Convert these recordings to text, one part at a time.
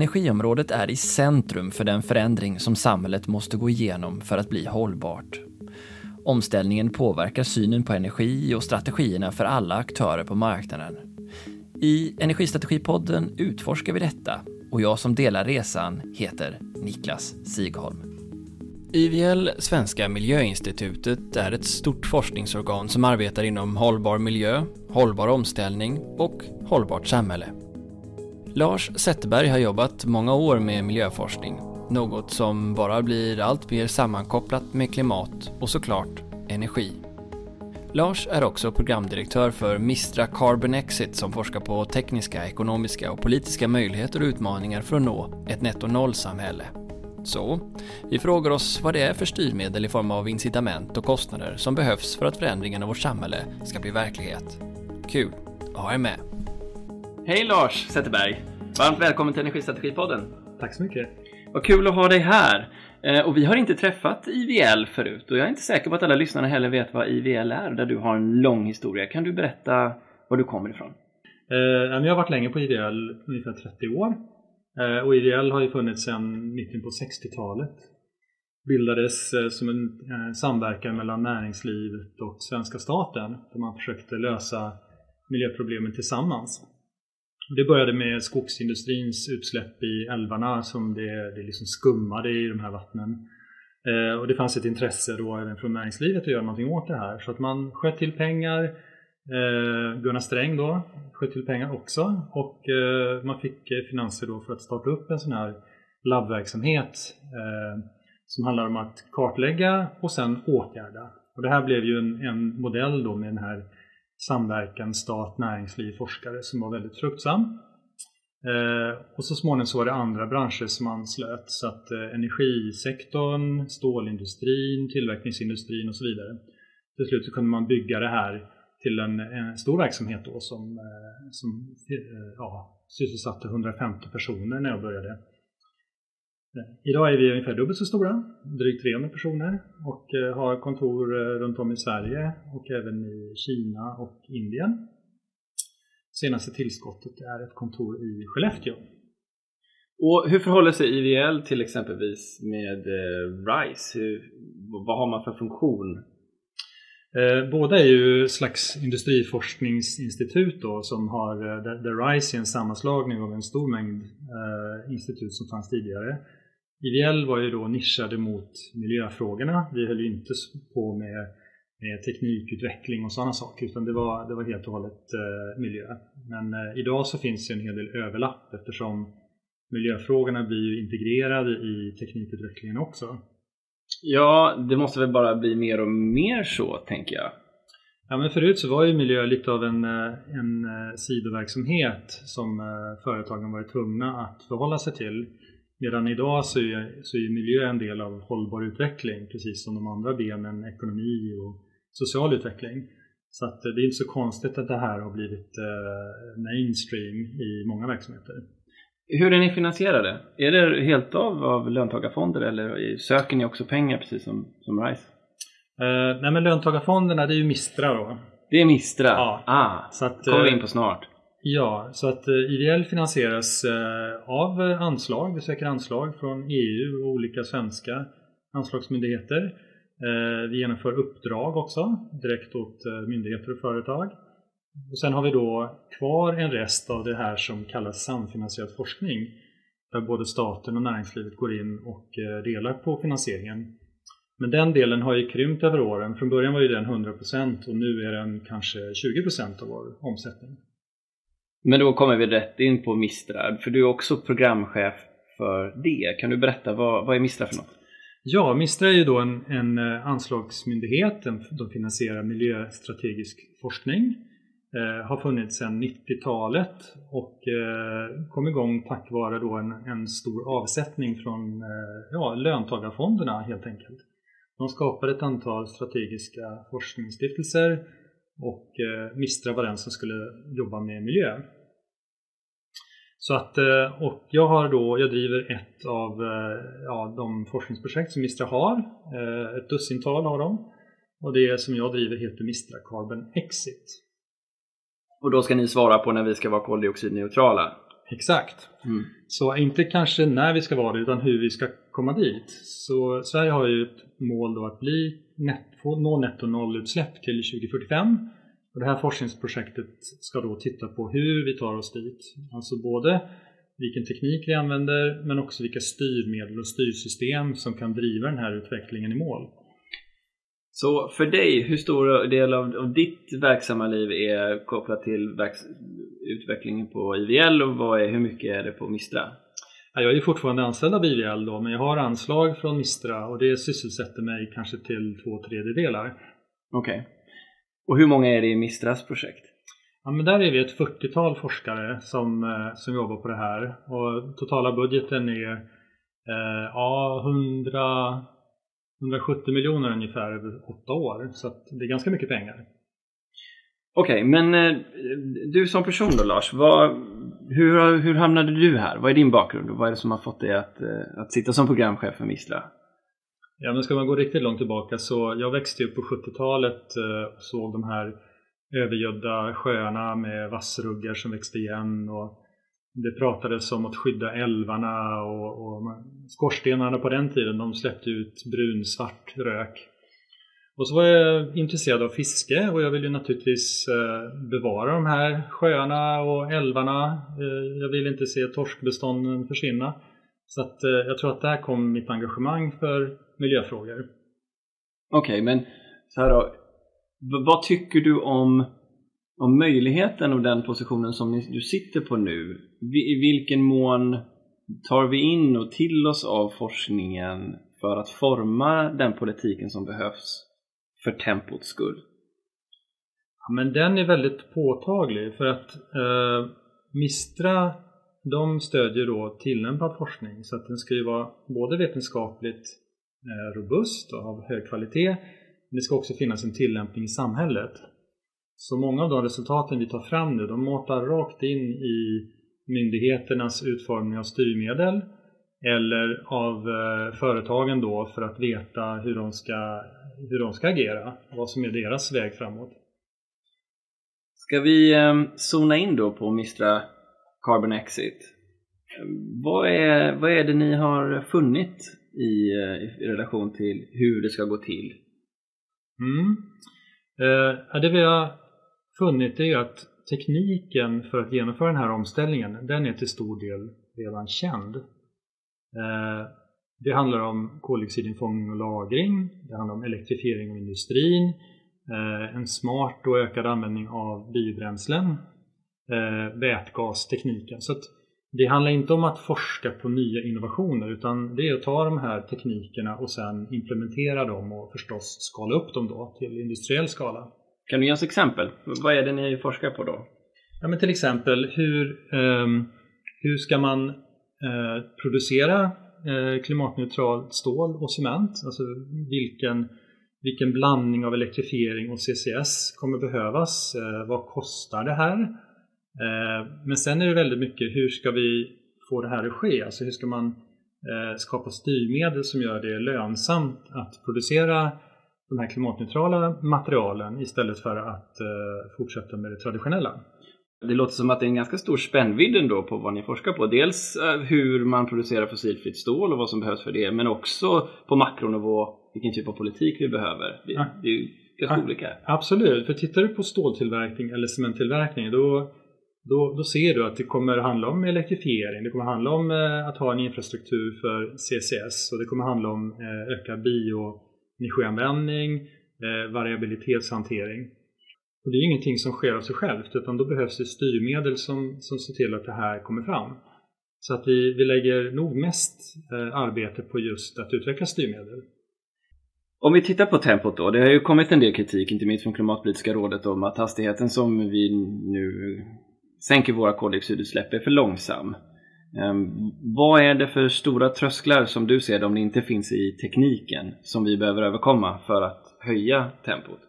Energiområdet är i centrum för den förändring som samhället måste gå igenom för att bli hållbart. Omställningen påverkar synen på energi och strategierna för alla aktörer på marknaden. I Energistrategipodden utforskar vi detta och jag som delar resan heter Niklas Sigholm. IVL, Svenska Miljöinstitutet, är ett stort forskningsorgan som arbetar inom hållbar miljö, hållbar omställning och hållbart samhälle. Lars Zetterberg har jobbat många år med miljöforskning, något som bara blir allt mer sammankopplat med klimat och såklart energi. Lars är också programdirektör för Mistra Carbon Exit som forskar på tekniska, ekonomiska och politiska möjligheter och utmaningar för att nå ett netto noll-samhälle. Så, vi frågar oss vad det är för styrmedel i form av incitament och kostnader som behövs för att förändringen av vårt samhälle ska bli verklighet. Kul att ha er med! Hej Lars Zetterberg! Varmt välkommen till Energistrategipodden! Tack så mycket! Vad kul att ha dig här! Eh, och vi har inte träffat IVL förut och jag är inte säker på att alla lyssnare heller vet vad IVL är, där du har en lång historia. Kan du berätta var du kommer ifrån? Eh, jag har varit länge på IVL, ungefär 30 år. Eh, och IVL har ju funnits sedan mitten på 60-talet. Bildades som en samverkan mellan näringslivet och svenska staten där man försökte lösa miljöproblemen tillsammans. Det började med skogsindustrins utsläpp i älvarna som det, det liksom skummade i de här vattnen. Eh, och det fanns ett intresse då även från näringslivet att göra någonting åt det här. Så att man sköt till pengar. Eh, Gunnar Sträng då sköt till pengar också. Och eh, man fick finanser då för att starta upp en sån här labbverksamhet eh, som handlar om att kartlägga och sen åtgärda. Och det här blev ju en, en modell då med den här samverkan stat, näringsliv, forskare som var väldigt fruktsam. Eh, och så småningom så var det andra branscher som anslöt så att eh, energisektorn, stålindustrin, tillverkningsindustrin och så vidare. Till slut så kunde man bygga det här till en, en stor verksamhet då som, eh, som eh, ja, sysselsatte 150 personer när jag började. Idag är vi ungefär dubbelt så stora, drygt 300 personer och eh, har kontor eh, runt om i Sverige och även i Kina och Indien. Senaste tillskottet är ett kontor i Skellefteå. Och hur förhåller sig IVL till exempelvis med eh, RISE? Hur, vad har man för funktion? båda är ju slags industriforskningsinstitut då, som har, där, RISE är en sammanslagning av en stor mängd institut som fanns tidigare. IVL var ju då nischade mot miljöfrågorna. Vi höll ju inte på med, med teknikutveckling och sådana saker utan det var, det var helt och hållet eh, miljö. Men eh, idag så finns det en hel del överlapp eftersom miljöfrågorna blir ju integrerade i teknikutvecklingen också. Ja, det måste väl bara bli mer och mer så, tänker jag. Ja, men förut så var ju miljö lite av en, eh, en eh, sidoverksamhet som eh, företagen varit tvungna att förhålla sig till. Medan idag så är, så är miljö en del av hållbar utveckling precis som de andra benen, ekonomi och social utveckling. Så att det är inte så konstigt att det här har blivit eh, mainstream i många verksamheter. Hur är ni finansierade? Är det helt av, av löntagarfonder eller söker ni också pengar precis som, som RISE? Eh, nej men löntagarfonderna det är ju Mistra då. Det är Mistra? Ja. Ah, så att, kommer vi in på snart. Ja, så att eh, IVL IDL finansieras eh, av eh, anslag. Vi söker anslag från EU och olika svenska anslagsmyndigheter. Vi genomför uppdrag också direkt åt myndigheter och företag. Och sen har vi då kvar en rest av det här som kallas samfinansierad forskning där både staten och näringslivet går in och delar på finansieringen. Men den delen har ju krympt över åren. Från början var ju den 100% och nu är den kanske 20% av vår omsättning. Men då kommer vi rätt in på Mistra, för du är också programchef för det. Kan du berätta, vad, vad är Mistrad för något? Ja, Mistra är ju då en, en eh, anslagsmyndighet. De finansierar miljöstrategisk forskning. Eh, har funnits sedan 90-talet och eh, kom igång tack vare då en, en stor avsättning från eh, ja, löntagarfonderna helt enkelt. De skapade ett antal strategiska forskningsstiftelser och eh, Mistra var den som skulle jobba med miljö. Så att, eh, och jag har då, jag driver ett av eh, ja, de forskningsprojekt som Mistra har. Ett dussintal har de. Och det som jag driver heter Mistra Carbon Exit. Och då ska ni svara på när vi ska vara koldioxidneutrala? Exakt. Mm. Så inte kanske när vi ska vara det utan hur vi ska komma dit. Så Sverige har ju ett mål då att bli net, nå netto nollutsläpp till 2045. Och det här forskningsprojektet ska då titta på hur vi tar oss dit. Alltså både vilken teknik vi använder men också vilka styrmedel och styrsystem som kan driva den här utvecklingen i mål. Så för dig, hur stor del av, av ditt verksamma liv är kopplat till utvecklingen på IVL och vad är, hur mycket är det på Mistra? Jag är fortfarande anställd av IVL då, men jag har anslag från Mistra och det sysselsätter mig kanske till två tredjedelar. Okej. Okay. Och hur många är det i Mistras projekt? Ja, men där är vi ett 40-tal forskare som, eh, som jobbar på det här och totala budgeten är eh, ja, 100, 170 miljoner ungefär över åtta år så det är ganska mycket pengar. Okej, okay, men eh, du som person då Lars, vad, hur, hur hamnade du här? Vad är din bakgrund och vad är det som har fått dig att, eh, att sitta som programchef för Mistra? Ja, men ska man gå riktigt långt tillbaka så jag växte upp på 70-talet eh, och såg de här övergödda sjöarna med vassruggar som växte igen och det pratades om att skydda älvarna och, och skorstenarna på den tiden de släppte ut brunsvart rök. Och så var jag intresserad av fiske och jag ville naturligtvis eh, bevara de här sjöarna och älvarna. Eh, jag ville inte se torskbestånden försvinna. Så att, jag tror att där kom mitt engagemang för miljöfrågor. Okej, okay, men så här då. Vad tycker du om, om möjligheten och den positionen som du sitter på nu? I vilken mån tar vi in och till oss av forskningen för att forma den politiken som behövs för tempots skull? Ja, men den är väldigt påtaglig för att eh, Mistra de stödjer då tillämpad forskning så att den ska ju vara både vetenskapligt Eh, robust och av hög kvalitet men det ska också finnas en tillämpning i samhället. Så många av de resultaten vi tar fram nu de matar rakt in i myndigheternas utformning av styrmedel eller av eh, företagen då för att veta hur de ska hur de ska agera vad som är deras väg framåt. Ska vi ehm, zona in då på Mistra Carbon Exit? Ehm, vad är, vad är det ni har funnit i, eh, i relation till hur det ska gå till? Mm. Eh, det vi har funnit är att tekniken för att genomföra den här omställningen den är till stor del redan känd. Eh, det handlar om koldioxidinfångning och lagring, det handlar om elektrifiering av industrin, eh, en smart och ökad användning av biobränslen, eh, vätgastekniken. Så det handlar inte om att forska på nya innovationer utan det är att ta de här teknikerna och sen implementera dem och förstås skala upp dem då till industriell skala. Kan du ge oss exempel? Vad är det ni forskar på då? Ja, men till exempel hur, eh, hur ska man eh, producera Eh, klimatneutralt stål och cement. Alltså vilken, vilken blandning av elektrifiering och CCS kommer behövas? Eh, vad kostar det här? Eh, men sen är det väldigt mycket hur ska vi få det här att ske? Alltså hur ska man skapa styrmedel som gör det lönsamt att producera de här klimatneutrala materialen istället för att fortsätta med det traditionella. Det låter som att det är en ganska stor spännvidd ändå på vad ni forskar på. Dels eh, hur man producerar fossilfritt stål och vad som behövs för det, men också på makronivå vilken typ av politik vi behöver. Det, är ju ganska olika. Absolut, för tittar du på ståltillverkning eller cementtillverkning då, då, då ser du att det kommer handla om elektrifiering, det kommer handla om eh, att ha en infrastruktur för CCS och det kommer handla om eh, ökad bioenergianvändning, eh, variabilitetshantering. Och det är ingenting som sker av sig självt utan då behövs det styrmedel som, som ser till att det här kommer fram. Så att vi, vi lägger nog mest eh, arbete på just att utveckla styrmedel. Om vi tittar på tempot då. Det har ju kommit en del kritik, inte minst från Klimatpolitiska rådet, om att hastigheten som vi nu sänker våra koldioxidutsläpp är för långsam. Ehm, vad är det för stora trösklar som du ser det om det inte finns i tekniken som vi behöver överkomma för att höja tempot?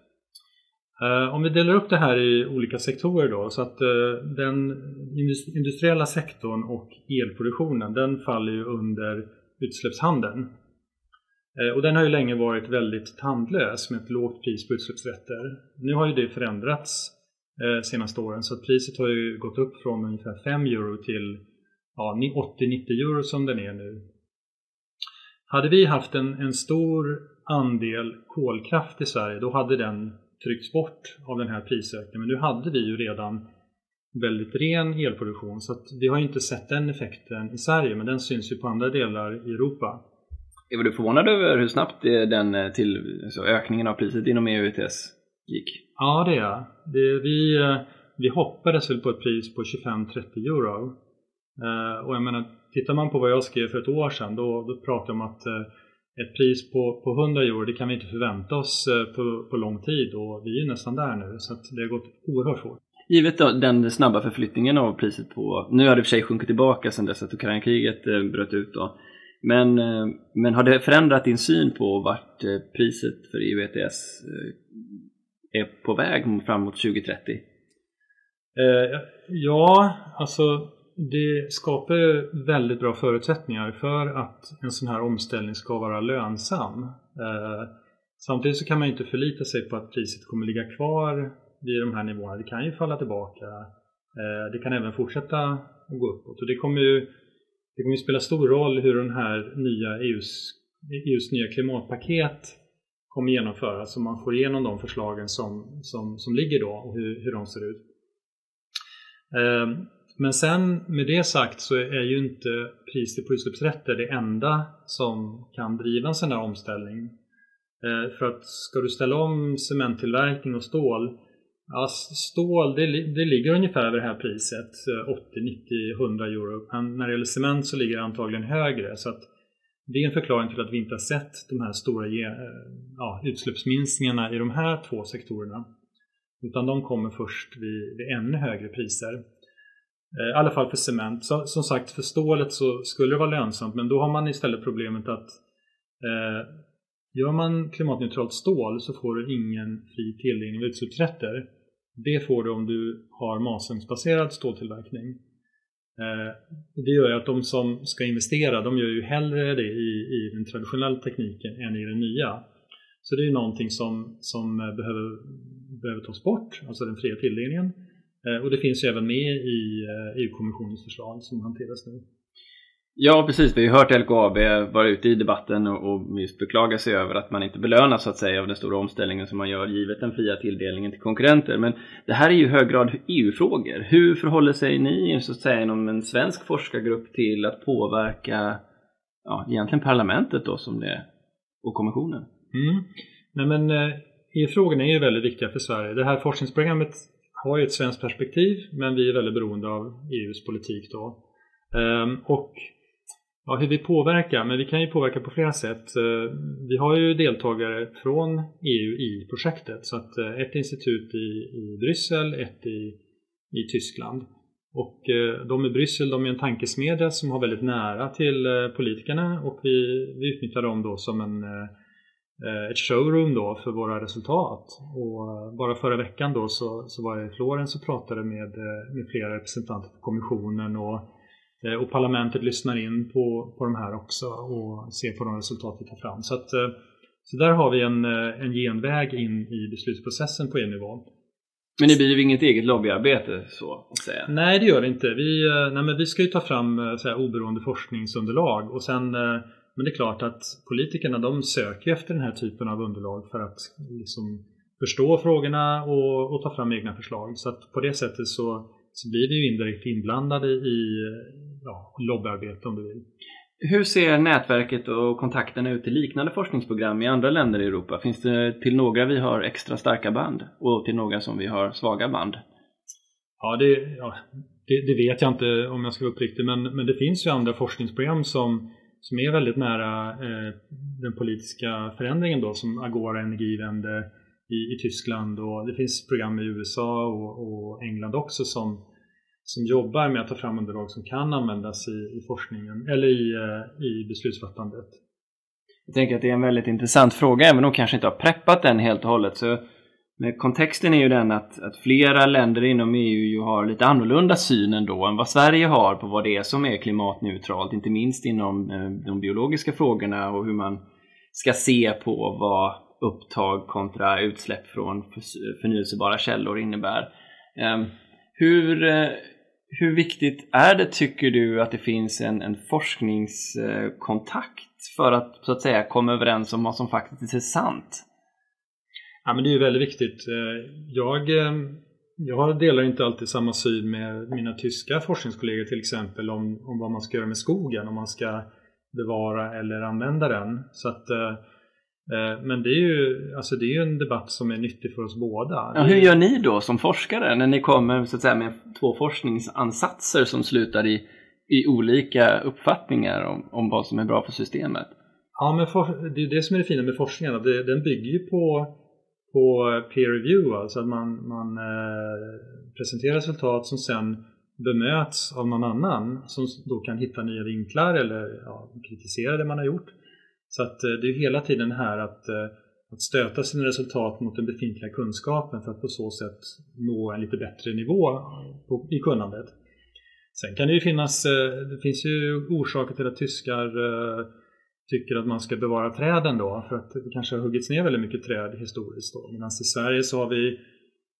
Eh, om vi delar upp det här i olika sektorer då så att eh, den industriella sektorn och elproduktionen den faller ju under utsläppshandeln. Eh, och den har ju länge varit väldigt tandlös med ett lågt pris på utsläppsrätter. Nu har ju det förändrats Eh, senaste åren så att priset har ju gått upp från ungefär 5 euro till ja, 80-90 euro som den är nu. Hade vi haft en, en stor andel kolkraft i Sverige då hade den tryckts bort av den här prisökningen. Men nu hade vi ju redan väldigt ren elproduktion så att vi har inte sett den effekten i Sverige men den syns ju på andra delar i Europa. Är du förvånad över hur snabbt eh, den eh, till, alltså ökningen av priset inom EU ETS gick? Ja det är jag. Det, vi, eh, vi hoppades väl på ett pris på 25-30 euro. Eh, och jag menar, tittar man på vad jag skrev för ett år sedan då, då pratade jag om att eh, ett pris på, på 100 euro det kan vi inte förvänta oss på, på lång tid och vi är nästan där nu så att det har gått oerhört fort. Givet då, den snabba förflyttningen av priset på, nu har det i och för sig sjunkit tillbaka sedan dess att Ukraina-kriget bröt ut då. Men, men har det förändrat din syn på vart priset för EU ETS är på väg framåt 2030? Eh, ja, alltså det skapar ju väldigt bra förutsättningar för att en sån här omställning ska vara lönsam. Eh, samtidigt så kan man inte förlita sig på att priset kommer ligga kvar vid de här nivåerna. Det kan ju falla tillbaka. Eh, det kan även fortsätta att gå uppåt. Och det kommer ju det kommer ju spela stor roll hur den här nya EUs, EUs nya klimatpaket kommer genomföras. Så man får igenom de förslagen som, som, som ligger då och hur, hur de ser ut. Ehm, men sen med det sagt så är ju inte priset på utsläppsrätter det enda som kan driva en sån här omställning. Ehm, för att ska du ställa om cementtillverkning och stål Ja, stål det, det ligger ungefär över det här priset, 80, 90, 100 euro. Men när det gäller cement så ligger det antagligen högre. Så att det är en förklaring till att vi inte har sett de här stora eh, ja, utsläppsminskningarna i de här två sektorerna. Utan de kommer först vid, vid ännu högre priser. Eh, I alla fall för cement. Så, som sagt, för stålet så skulle det vara lönsamt men då har man istället problemet att eh, gör man klimatneutralt stål så får du ingen fri tilldelning av utsläppsrätter. Det får du om du har masugnsbaserad ståltillverkning. Eh, det gör ju att de som ska investera, de gör ju hellre det i, i den traditionella tekniken än i den nya. Så det är ju någonting som, som eh, behöver, behöver tas bort, alltså den fria tilldelningen. Eh, och det finns ju även med i EU-kommissionens förslag som hanteras nu. Ja precis, vi har ju hört LKAB vara ute i debatten och just beklaga sig över att man inte belönas så att säga av den stora omställningen som man gör givet den fria tilldelningen till konkurrenter. Men det här är ju i hög grad EU-frågor. Hur förhåller sig ni så att säga inom en svensk forskargrupp till att påverka ja, egentligen parlamentet då som det och kommissionen? Mm. Nej, men eh, e EU-frågorna är ju väldigt viktiga för Sverige. Det här forskningsprogrammet har ju ett svenskt perspektiv men vi är väldigt beroende av EUs politik då. Ehm, och ja, hur vi påverkar, men vi kan ju påverka på flera sätt. Eh, vi har ju deltagare från EU i projektet så att eh, ett institut i, i Bryssel, ett i, i Tyskland. Och eh, de i Bryssel de är en tankesmedja som har väldigt nära till politikerna och vi, vi utnyttjar dem då som en ett showroom då för våra resultat. Och bara förra veckan då så, så var jag i Florens och pratade med, med flera representanter för kommissionen och och parlamentet lyssnar in på, på de här också och ser på de resultat vi tar fram. Så, att, eh, så där har vi en, eh, en genväg in i beslutsprocessen på EU-nivå. Men det blir ju inget eget lobbyarbete så att säga? Nej, det gör det inte. Vi, nej, men vi ska ju ta fram så här, oberoende forskningsunderlag och sen men det är klart att politikerna de söker efter den här typen av underlag för att liksom förstå frågorna och, och ta fram egna förslag. Så att på det sättet så, så blir vi ju indirekt inblandade i ja, lobbyarbete om du vill. Hur ser nätverket och kontakterna ut i liknande forskningsprogram i andra länder i Europa? Finns det till några vi har extra starka band och till några som vi har svaga band? Ja, det, ja, det, det vet jag inte om jag ska vara uppriktig men, men det finns ju andra forskningsprogram som, som är väldigt nära eh, den politiska förändringen då som Agora Energiewende i, i Tyskland och det finns program i USA och, och England också som som jobbar med att ta fram underlag som kan användas i, i forskningen eller i, eh, i beslutsfattandet. Jag tänker att det är en väldigt intressant fråga, även om de kanske inte har preppat den helt och hållet. Så, men kontexten är ju den att, att flera länder inom EU ju har lite annorlunda syn ändå än vad Sverige har på vad det är som är klimatneutralt, inte minst inom eh, de biologiska frågorna och hur man ska se på vad upptag kontra utsläpp från förnyelsebara källor innebär. Ehm, hur, eh, hur viktigt är det tycker du att det finns en, en forskningskontakt för att så att säga komma överens om vad som faktiskt är sant? Ja, men det är ju väldigt viktigt. Eh, jag, ehm, jag delar inte alltid samma syn med mina tyska forskningskollegor till exempel om, om vad man ska göra med skogen, om man ska bevara eller använda den. Så att, eh, men det är, ju, alltså det är en debatt som är nyttig för oss båda. Ja, hur gör ni då som forskare när ni kommer så att säga, med två forskningsansatser som slutar i, i olika uppfattningar om, om vad som är bra för systemet? Ja, men for, det är det som är det fina med forskningen. Det, den bygger ju på på peer review, alltså att man, man eh, presenterar resultat som sen bemöts av någon annan som då kan hitta nya vinklar eller ja, kritisera det man har gjort. Så att eh, det är hela tiden här att, eh, att stöta sina resultat mot den befintliga kunskapen för att på så sätt nå en lite bättre nivå på, i kunnandet. Sen kan det ju finnas, eh, det finns ju orsaker till att tyskar tycker att man ska bevara träden då för att det kanske har huggits ner väldigt mycket träd historiskt då. Medan i Sverige så har vi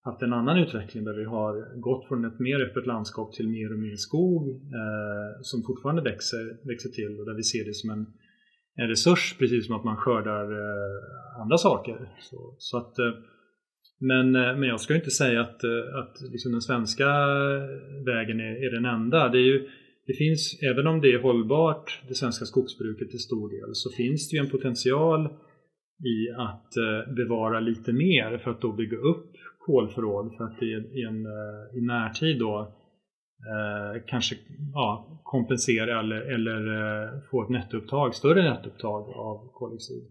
haft en annan utveckling där vi har gått från ett mer öppet landskap till mer och mer skog eh, som fortfarande växer, växer till och där vi ser det som en, en resurs precis som att man skördar eh, andra saker. Så, så att, eh, men, eh, men jag ska inte säga att, eh, att liksom den svenska eh, vägen är, är den enda. Det är ju det finns, även om det är hållbart, det svenska skogsbruket till stor del, så finns det ju en potential i att eh, bevara lite mer för att då bygga upp kolförråd för att i, en, eh, i närtid då eh, kanske ja, kompensera eller, eller eh, få ett nettoupptag, större nettoupptag av koldioxid.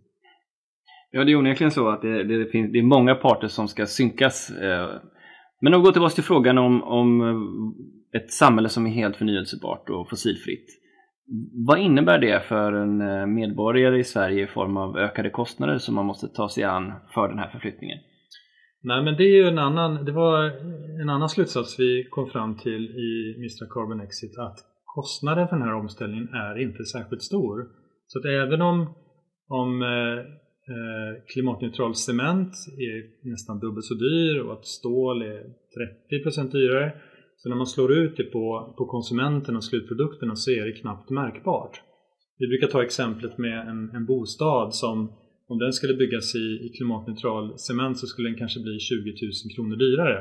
Ja, det är onekligen så att det, det, finns, det är många parter som ska synkas. Eh. Men om vi går tillbaka till frågan om, om eh, ett samhälle som är helt förnyelsebart och fossilfritt. Vad innebär det för en medborgare i Sverige i form av ökade kostnader som man måste ta sig an för den här förflyttningen? Nej men det är ju en annan, det var en annan slutsats vi kom fram till i Mistra Carbon Exit att kostnaden för den här omställningen är inte särskilt stor. Så att även om, om eh, eh klimatneutral cement är nästan dubbelt så dyr och att stål är 30% dyrare så när man slår ut det på, på konsumenten och slutprodukterna så är det knappt märkbart. Vi brukar ta exemplet med en, en bostad som om den skulle byggas i, i klimatneutral cement så skulle den kanske bli 20 000 kronor dyrare.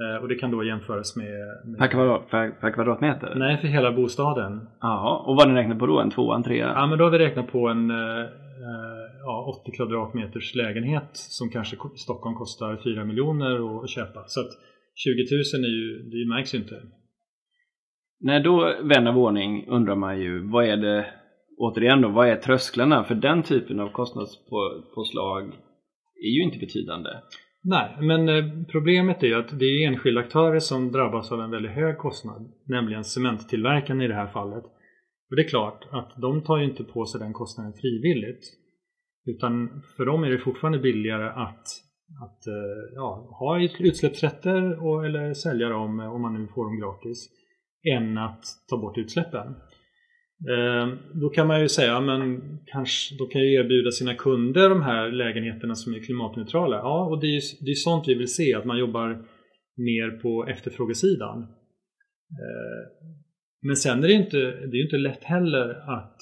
Eh, och det kan då jämföras med... med per, kvadrat, per, per, kvadratmeter? Nej, för hela bostaden. Ja, och vad ni räknat på då? En tvåa, en trea? Ja, men då har vi räknat på en eh, eh ja, 80 kvadratmeters lägenhet som kanske i Stockholm kostar 4 miljoner att köpa. Så att 20 000 är ju, det märks ju inte. Nej, då vän av ordning undrar man ju vad är det, återigen då, vad är trösklarna? För den typen av kostnadspåslag är ju inte betydande. Nej, men eh, problemet är ju att det är enskilda aktörer som drabbas av en väldigt hög kostnad, nämligen cementtillverkarna i det här fallet. Och det är klart att de tar ju inte på sig den kostnaden frivilligt. Utan för dem är det fortfarande billigare att att eh, ja, ha utsläppsrätter och, eller sälja dem eh, om man nu får dem gratis än att ta bort utsläppen. Eh, då kan man ju säga men kanske då kan ju erbjuda sina kunder de här lägenheterna som är klimatneutrala. Ja, och det är ju det är sånt vi vill se, att man jobbar mer på efterfrågesidan. Eh, men sen är det inte, det är inte lätt heller att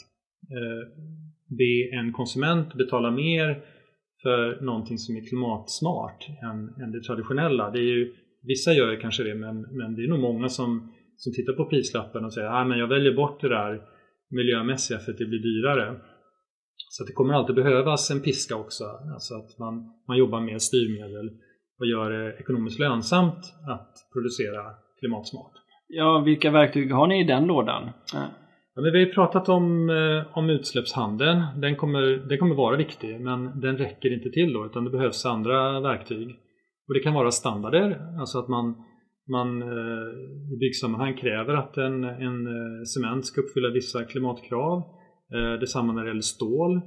eh, be en konsument betala mer för någonting som är klimatsmart än, än det traditionella. Det är ju, vissa gör ju kanske det men, men det är nog många som, som tittar på prislappen och säger att ah, jag väljer bort det där miljömässiga för att det blir dyrare. Så det kommer alltid behövas en piska också, alltså att man, man jobbar med styrmedel och gör det ekonomiskt lönsamt att producera klimatsmart. Ja, vilka verktyg har ni i den lådan? Ja, men vi har pratat om, eh, om utsläppshandeln. Den kommer, den kommer vara viktig men den räcker inte till då utan det behövs andra verktyg. Och Det kan vara standarder, alltså att man, man eh, i byggsammanhang kräver att en, en eh, cement ska uppfylla vissa klimatkrav. Eh, detsamma när det gäller stål.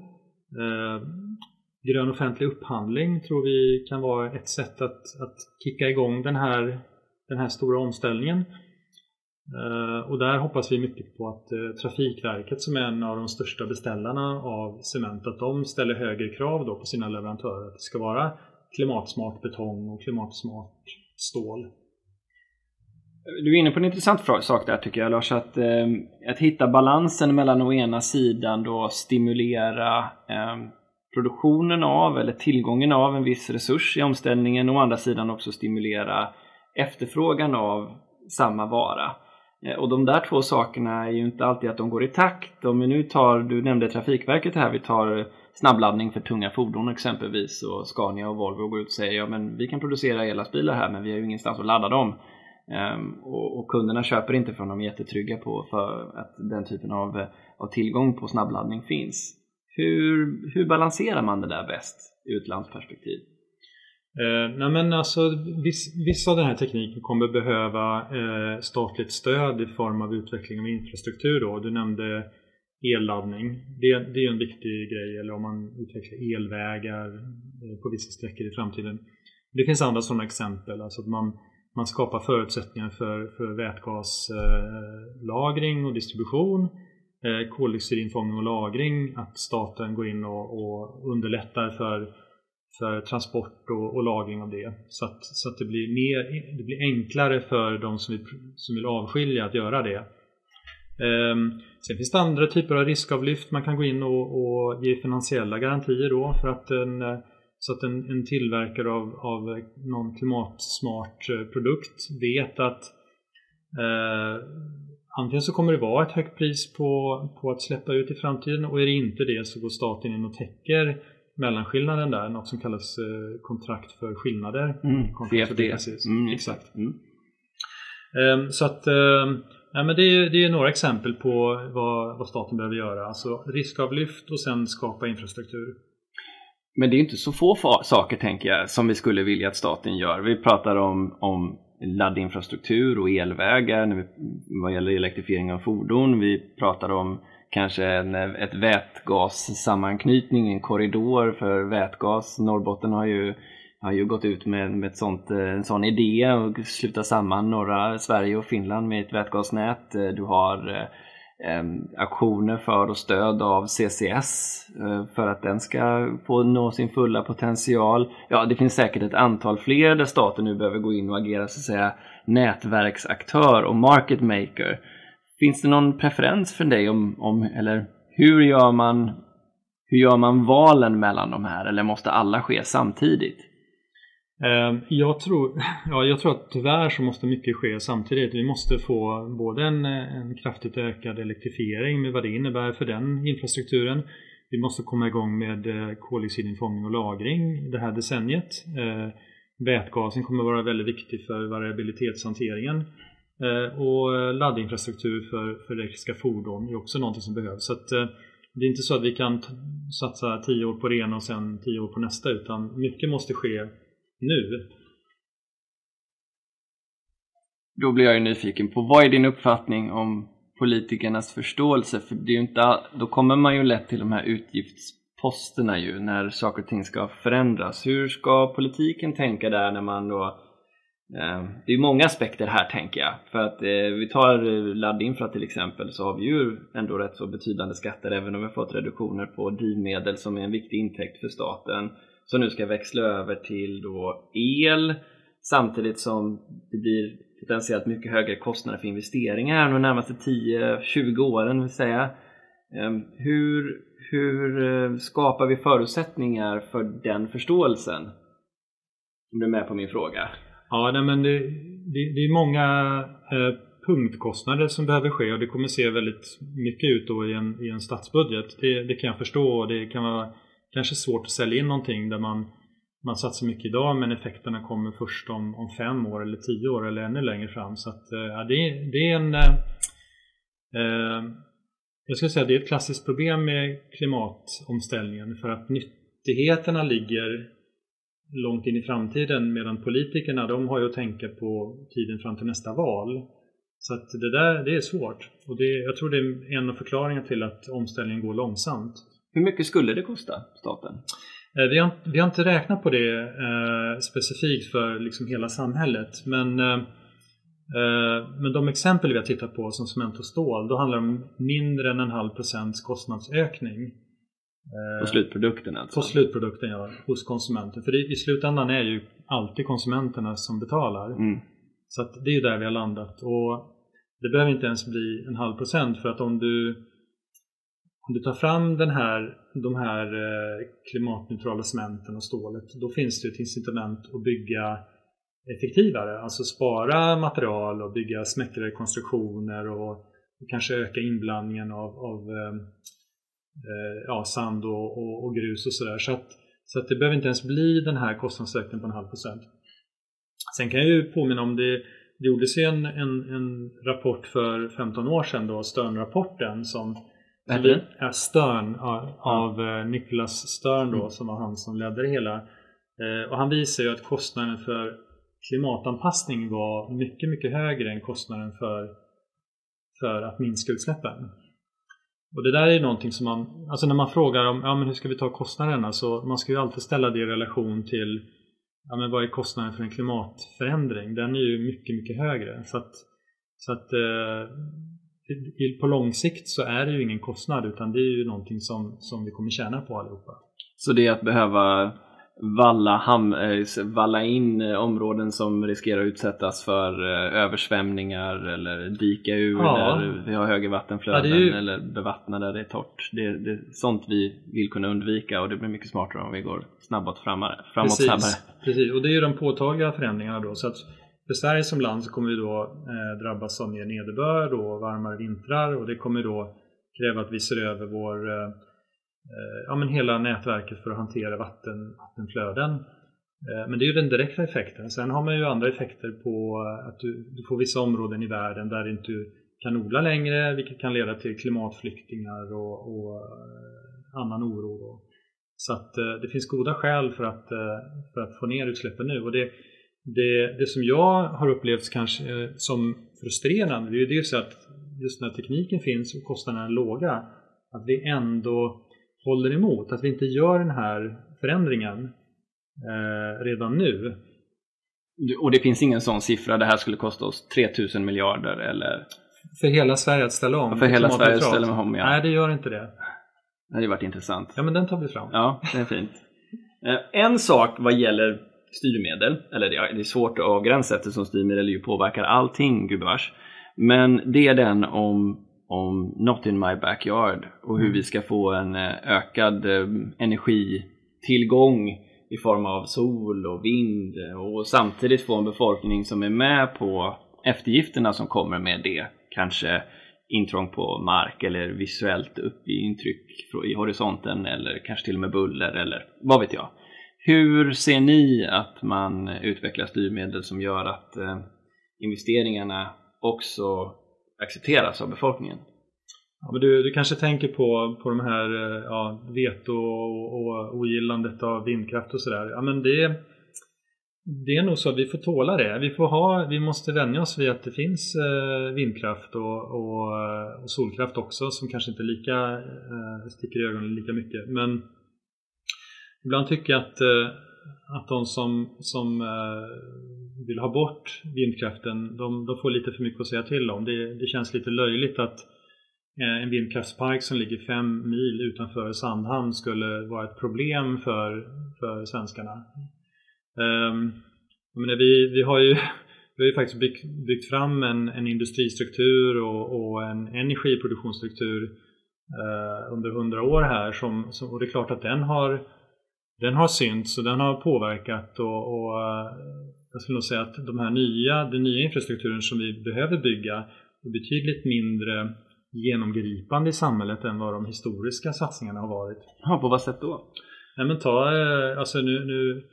Grön offentlig upphandling tror vi kan vara ett sätt att, att kicka igång den här, den här stora omställningen. Och där hoppas vi mycket på att Trafikverket som är en av de största beställarna av cement, att de ställer högre krav då på sina leverantörer att det ska vara klimatsmart betong och klimatsmart stål. Du är inne på en intressant sak där tycker jag Lars, att, eh, att hitta balansen mellan å ena sidan då stimulera eh, produktionen av eller tillgången av en viss resurs i omställningen och å andra sidan också stimulera efterfrågan av samma vara. Eh, och de där två sakerna är ju inte alltid att de går i takt. Om vi nu tar, du nämnde Trafikverket här, vi tar snabbladdning för tunga fordon exempelvis och Scania och Volvo går ut och säger ja men vi kan producera ellastbilar här men vi har ju ingenstans att ladda dem. Um, och, och, kunderna köper inte från de är jättetrygga på för att den typen av, av tillgång på snabbladdning finns. Hur, hur balanserar man det där bäst ur ett landsperspektiv? Eh, nej men alltså, viss, vissa av den här tekniken kommer behöva eh, statligt stöd i form av utveckling av infrastruktur. Då. Du nämnde elladdning. Det, det är en viktig grej, eller om man utvecklar elvägar eh, på vissa sträckor i framtiden. Det finns andra sådana exempel, alltså att man, man skapar förutsättningar för, för vätgaslagring och distribution, eh, koldioxidinfångning och lagring, att staten går in och, och underlättar för för transport och, och, lagring av det. Så att, så att det, blir mer, det blir enklare för de som vill, som vill avskilja att göra det. Um, sen finns det andra typer av riskavlyft. Man kan gå in och, och ge finansiella garantier då för att en, eh, så att en, en tillverkare av, av någon klimatsmart eh, produkt vet att eh, antingen så kommer det vara ett högt pris på, på att släppa ut i framtiden och är det inte det så går staten in och täcker mellanskillnaden där, något som kallas eh, kontrakt för skillnader. Mm, CFD. Mm, exakt. Mm. Um, så att um, ja, men det, är, det är några exempel på vad, vad staten behöver göra. Alltså riskavlyft och sen skapa infrastruktur. Men det är inte så få saker tänker jag som vi skulle vilja att staten gör. Vi pratar om, om laddinfrastruktur och elvägar när vi, vad gäller elektrifiering av fordon. Vi pratar om kanske en, ett vätgassammanknytning, en korridor för vätgas. Norrbotten har ju, har ju gått ut med, med ett sånt, en sån idé och sluta samman norra Sverige och Finland med ett vätgasnät. Du har eh, eh, aktioner för och stöd av CCS eh, för att den ska få nå sin fulla potential. Ja, det finns säkert ett antal fler där staten nu behöver gå in och agera så att säga nätverksaktör och market maker Finns det någon preferens för dig om, om eller hur gör man hur gör man valen mellan de här eller måste alla ske samtidigt? Ehm, jag tror, ja, jag tror att tyvärr så måste mycket ske samtidigt. Vi måste få både en, eh, en kraftigt ökad elektrifiering med vad det innebär för den infrastrukturen. Vi måste komma igång med eh, koldioxidinfångning och lagring det här decenniet. Ehm, vätgasen kommer vara väldigt viktig för variabilitetshanteringen. Ehm, och eh, laddinfrastruktur för, för elektriska fordon är också någonting som behövs. Så att, det är inte så att vi kan satsa 10 år på det ena och sen 10 år på nästa utan mycket måste ske nu. Då blir jag ju nyfiken på vad är din uppfattning om politikernas förståelse? För det är inte, då kommer man ju lätt till de här utgiftsposterna ju när saker och ting ska förändras. Hur ska politiken tänka där när man då eh, det är många aspekter här tänker jag. För att eh, vi tar eh, laddinfra till exempel så har vi ju ändå rätt så betydande skatter även om vi har fått reduktioner på drivmedel som är en viktig intäkt för staten som nu ska växla över till då el samtidigt som det blir potentiellt mycket högre kostnader för investeringar de närmaste 10-20 åren vill säga. Ehm, hur, hur eh, skapar vi förutsättningar för den förståelsen? Om du är med på min fråga? Ja, nej, men det, det, det är många eh, punktkostnader som behöver ske och det kommer se väldigt mycket ut då i en, i en statsbudget. Det, det kan jag förstå och det kan vara kanske svårt att sälja in någonting där man, man satsar mycket idag men effekterna kommer först om, om fem år eller tio år eller ännu längre fram. Så att, eh, ja, det, det är en eh, eh, jag skulle säga att det är ett klassiskt problem med klimatomställningen för att nyttigheterna ligger långt in i framtiden medan politikerna de har ju att tänka på tiden fram till nästa val. Så att det där det är svårt och det, jag tror det är en av förklaringarna till att omställningen går långsamt. Hur mycket skulle det kosta staten? Eh, vi har, vi har inte räknat på det eh, specifikt för liksom hela samhället men, eh, eh men de exempel vi har tittat på som cement och stål då handlar det om mindre än en halv procents kostnadsökning. På slutprodukten alltså? På slutprodukten ja, hos konsumenten. För det, i slutändan är ju alltid konsumenterna som betalar. Mm. Så det är ju där vi har landat. Och det behöver inte ens bli en halv procent för att om du, om du tar fram den här, de här eh, klimatneutrala cementen och stålet då finns det ett incitament att bygga effektivare. Alltså spara material och bygga smäckrare konstruktioner och, kanske öka inblandningen av, av eh, eh, ja, sand och, och, och, grus och sådär. Så, att, så att det behöver inte ens bli den här kostnadsökningen på en halv procent. Sen kan jag ju påminna om det det gjordes ju en, en, en, rapport för 15 år sedan då, Sternrapporten, som vad Stern av ja. Eh, Nicholas Stern då mm. som var han som ledde det hela. Eh, och han visar ju att kostnaden för klimatanpassning var mycket, mycket högre än kostnaden för, för att minska utsläppen. Och det där är ju någonting som man, alltså när man frågar om ja, men hur ska vi ta kostnaderna så man ska ju alltid ställa det i relation till ja, men vad är kostnaden för en klimatförändring? Den är ju mycket, mycket högre. Så att, så att eh, på lång sikt så är det ju ingen kostnad utan det är ju någonting som, som vi kommer tjäna på allihopa. Så det är att behöva valla, ham, eh, valla in eh, områden som riskerar att utsättas för eh, översvämningar eller dika ur ja. där vi har högre vattenflöden ja, ju... eller bevattna där det är torrt. Det, det är sånt vi vill kunna undvika och det blir mycket smartare om vi går snabbare, framåt, framåt Precis. snabbare. Precis, och det är ju de påtagliga förändringarna då. Så att för Sverige som land så kommer vi då eh, drabbas av mer nederbörd och varmare vintrar och det kommer då kräva att vi ser över vår eh, eh, ja, men hela nätverket för att hantera vatten, vattenflöden. Eh, men det är ju den direkta effekten. Sen har man ju andra effekter på att du, du får vissa områden i världen där du inte kan odla längre vilket kan leda till klimatflyktingar och, och eh, annan oro. Så att eh, det finns goda skäl för att, för att få ner utsläppen nu. Och det, det, det som jag har upplevt kanske som frustrerande det är ju dels att just när tekniken finns och kostnaderna är låga att vi ändå håller emot. Att vi inte gör den här förändringen eh, redan nu. Och det finns ingen sån siffra, det här skulle kosta oss 3000 miljarder eller? För hela Sverige att ställa om? För hela Sverige att ställa om, ja. Nej, det gör inte det. Det hade varit intressant. Ja, men den tar vi fram. Ja, det är fint. Eh, en sak vad gäller styrmedel, eller det är svårt att avgränsa eftersom styrmedel ju påverkar allting gubevars. Men det är den om om Not in my backyard och hur mm. vi ska få en eh, ökad eh, energitillgång i form av sol och vind och samtidigt få en befolkning som är med på eftergifterna som kommer med det. Kanske intrång på mark eller visuellt upp i intryck i horisonten eller kanske till och med buller eller vad vet jag. Hur ser ni att man utvecklar styrmedel som gör att eh, investeringarna också accepteras av befolkningen. Ja, men du, du kanske tänker på, på de här eh, ja, veto och, och ogillandet av vindkraft och sådär. Ja, men det, det är nog så att vi får tåla det. Vi, får ha, vi måste vänja oss vid att det finns eh, vindkraft och, och, och, solkraft också som kanske inte lika sticker i ögonen lika mycket. Men ibland tycker jag att, eh, att de som, som eh, vill ha bort vindkraften, de, de, får lite för mycket att säga till om. Det, det känns lite löjligt att eh, en vindkraftspark som ligger fem mil utanför Sandhamn skulle vara ett problem för, för svenskarna. Um, menar, vi, vi har ju vi har ju faktiskt byggt, byggt fram en, en industristruktur och, och, en energiproduktionsstruktur uh, under hundra år här som, som, och det är klart att den har den har synts och den har påverkat och, och eh, jag skulle nog säga att de här nya, den nya infrastrukturen som vi behöver bygga är betydligt mindre genomgripande i samhället än vad de historiska satsningarna har varit. Ja, på vad sätt då? Nej, men ta, eh, alltså nu, nu,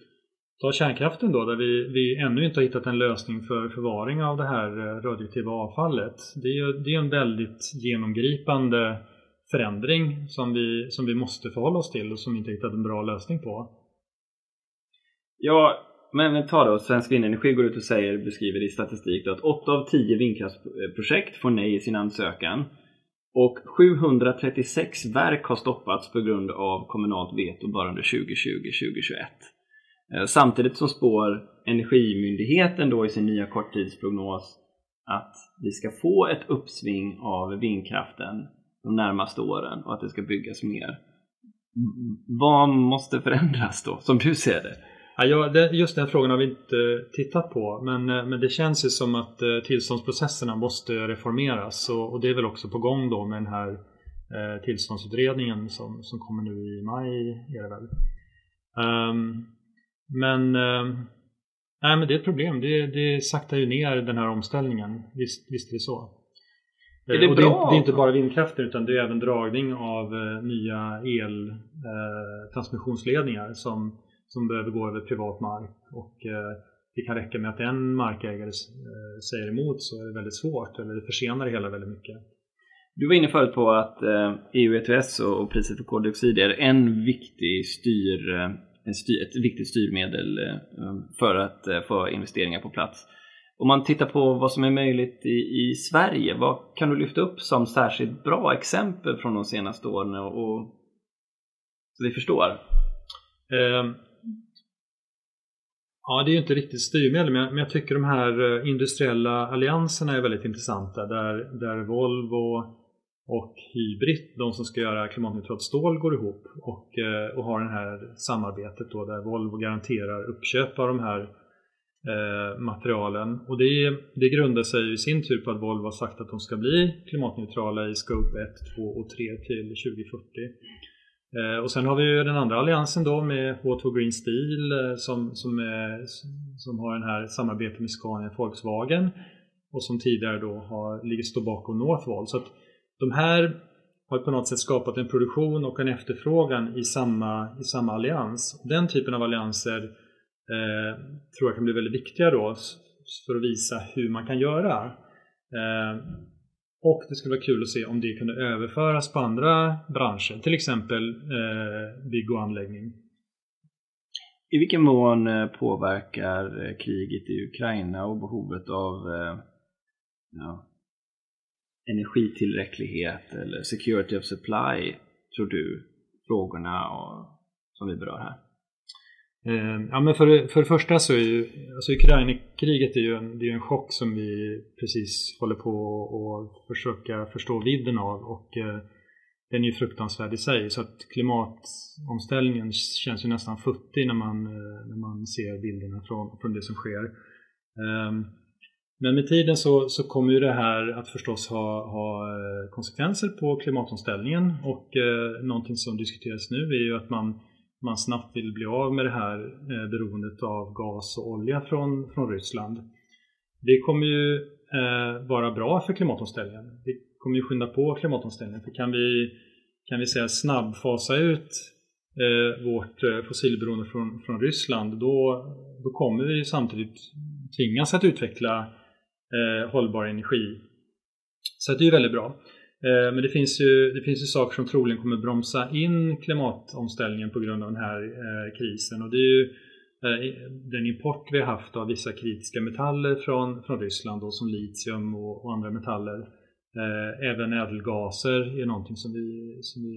ta kärnkraften då där vi, vi ännu inte har hittat en lösning för förvaring av det här eh, radioaktiva avfallet. Det är, det är en väldigt genomgripande förändring som vi, som vi måste förhålla oss till och som vi inte hittat en bra lösning på. Ja, men ta då, Svensk Vindenergi går ut och säger, beskriver i statistik då, att 8 av 10 vindkraftsprojekt får nej i sin ansökan. Och 736 verk har stoppats på grund av kommunalt veto bara under 2020-2021. Eh, samtidigt som spår Energimyndigheten då i sin nya korttidsprognos att vi ska få ett uppsving av vindkraften de närmaste åren och att det ska byggas mer. Vad måste förändras då, som du ser det? Ja, just den frågan har vi inte tittat på men, eh, men det känns ju som att eh, tillståndsprocesserna måste reformeras och, det är väl också på gång då med den här eh, tillståndsutredningen som, som kommer nu i maj. Är det väl. Um, men, uh, nej, men det är ett problem. Det, det saktar ju ner den här omställningen. Visst, visst är det så. Är det, bra? Det, är, det är inte bara vindkraften utan det är även dragning av uh, nya eltransmissionsledningar uh, som som behöver gå över privat mark. Och eh, det kan räcka med att en markägare eh, säger emot så är det väldigt svårt eller det försenar det hela väldigt mycket. Du var inne förut på att EU eh, ETS och priset för koldioxid är en viktig styr, ett viktigt styrmedel för att få investeringar på plats. Om man tittar på vad som är möjligt i, i Sverige, vad kan du lyfta upp som särskilt bra exempel från de senaste åren? Och, och så vi förstår. Eh, Ja, det är ju inte riktigt styrmedel men jag, tycker de här eh, industriella allianserna är väldigt intressanta där, där Volvo och Hybrid, de som ska göra klimatneutralt stål, går ihop och, eh, och har det här samarbetet då där Volvo garanterar uppköp av de här eh, materialen. Och det, det grundar sig i sin tur på att Volvo har sagt att de ska bli klimatneutrala i Scope 1, 2 och 3 till 2040. Eh, och sen har vi ju den andra alliansen då med H2 Green Steel eh, som, som, är, som har den här samarbetet med Scania och Volkswagen och som tidigare då har, ligger står bakom Northvolt. Så att de här har på något sätt skapat en produktion och en efterfrågan i samma, i samma allians. Den typen av allianser eh, tror jag kan bli väldigt viktiga då för att visa hur man kan göra. Eh, och det skulle vara kul att se om det kunde överföras på andra branscher, till exempel eh, bygg och anläggning. I vilken mån eh, påverkar eh, kriget i Ukraina och behovet av eh, ja, energitillräcklighet eller security of supply, tror du, frågorna och, som vi berör här? Ehm, ja, men för, för det första så är ju alltså Ukraina-kriget är ju en, det är en chock som vi precis håller på att försöka förstå vidden av och eh, den är ju fruktansvärd i sig så att klimatomställningen känns ju nästan futtig när man, eh, när man ser bilderna från, från det som sker. Eh, men med tiden så, så kommer ju det här att förstås ha, ha eh, konsekvenser på klimatomställningen och eh, någonting som diskuteras nu är ju att man man snabbt vill bli av med det här eh, beroendet av gas och olja från, från Ryssland. Det kommer ju eh, vara bra för klimatomställningen. Det kommer ju skynda på klimatomställningen. För kan vi, kan vi säga snabbfasa ut eh, vårt eh, fossilberoende från, från Ryssland då, då kommer vi samtidigt tvingas att utveckla eh, hållbar energi. Så det är ju väldigt bra. Eh, men det finns, ju, det finns ju saker som troligen kommer bromsa in klimatomställningen på grund av den här eh, krisen. Och det är ju eh, den import vi har haft av vissa kritiska metaller från, från Ryssland då, som litium och, och andra metaller. även ädelgaser är någonting som vi, som vi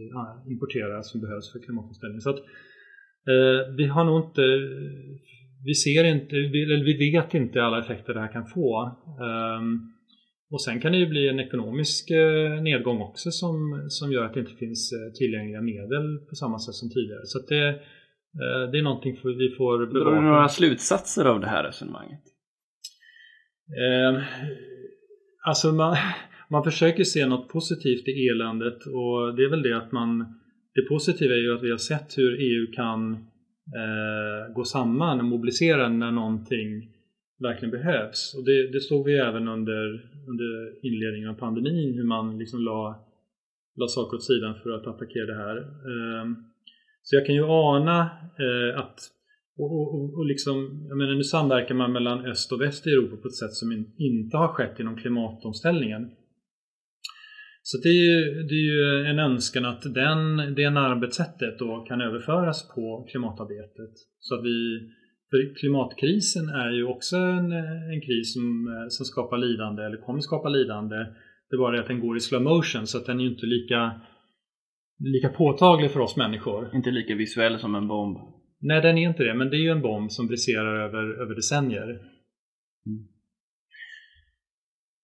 importerar som behövs för klimatomställningen. Så att, vi har nog inte vi ser inte, eller vi vet inte alla effekter det här kan få. Um, och sen kan det ju bli en ekonomisk eh, nedgång också som, som gör att det inte finns eh, tillgängliga medel på samma sätt som tidigare. Så det, eh, det är någonting vi får bevaka. Drar du några slutsatser av det här resonemanget? Eh, alltså man, man försöker se något positivt i eländet och det är väl det att man Det positiva är ju att vi har sett hur EU kan eh, gå samman och mobilisera när någonting verkligen behövs. Och det, det såg vi även under, under inledningen av pandemin hur man liksom la, la saker åt sidan för att attackera det här. Ehm, så jag kan ju ana eh, att och, och, och liksom, jag menar, nu samverkar man mellan öst och väst i Europa på ett sätt som inte har skett inom klimatomställningen. Så det är, ju, det är ju en önskan att den, det arbetssättet då kan överföras på klimatarbetet. Så att vi för klimatkrisen är ju också en, en kris som, som skapar lidande, eller kommer skapa lidande. Det är bara det att den går i slow motion så att den är ju inte lika, lika påtaglig för oss människor. Inte lika visuell som en bomb. Nej, den är inte det, men det är ju en bomb som briserar över, över decennier. Mm.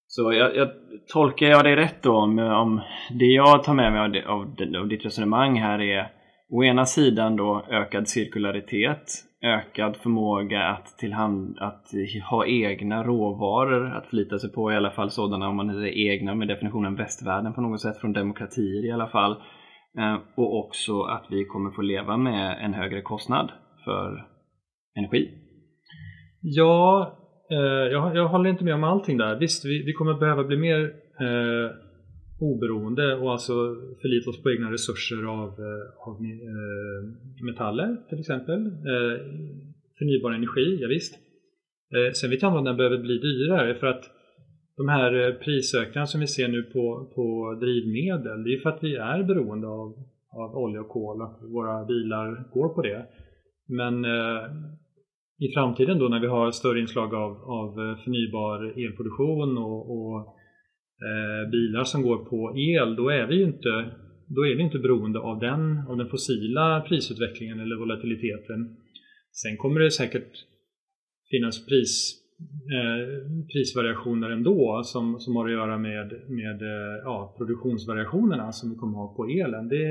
Så jag, jag, tolkar jag dig rätt då om, om det jag tar med mig av, av, av ditt resonemang här är å ena sidan då ökad cirkularitet, ökad förmåga att, tillhand, att ha egna råvaror att förlita sig på, i alla fall sådana om man är egna med definitionen västvärlden på något sätt, från demokratier i alla fall. Eh, och också att vi kommer få leva med en högre kostnad för energi. Ja, eh, jag, jag håller inte med om allting där. Visst, vi, vi kommer behöva bli mer eh, oberoende och alltså förlita oss på egna resurser av, eh, av eh, metaller till exempel. Eh, förnybar energi, ja, visst. Sen vet jag inte om den behöver bli dyrare för att de här prisökningarna som vi ser nu på, på drivmedel, det är för att vi är beroende av, av olja och kol, att våra bilar går på det. Men eh, i framtiden då när vi har större inslag av, av förnybar elproduktion och, och eh, bilar som går på el, då är vi ju inte, då är vi inte beroende av den, av den fossila prisutvecklingen eller volatiliteten. Sen kommer det säkert finnas pris, eh, prisvariationer ändå som, som har att göra med, med eh, ja, produktionsvariationerna som vi kommer ha på elen. Det,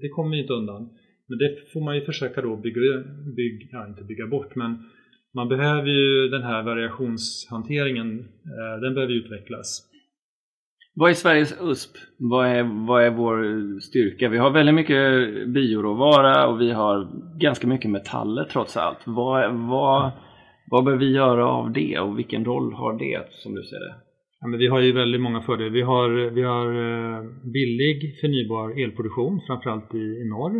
det kommer vi inte undan. Men det får man ju försöka då bygga, bygga ja, inte bygga bort, men man behöver ju den här variationshanteringen, eh, den behöver utvecklas. Vad är Sveriges USP? Vad är, vad är vår styrka? Vi har väldigt mycket bioråvara och vi har ganska mycket metaller trots allt. Vad, vad, vad bör vi göra av det och vilken roll har det som du ser det? Ja, men vi har ju väldigt många fördelar. Vi har, vi har eh, billig förnybar elproduktion, framförallt i, i norr.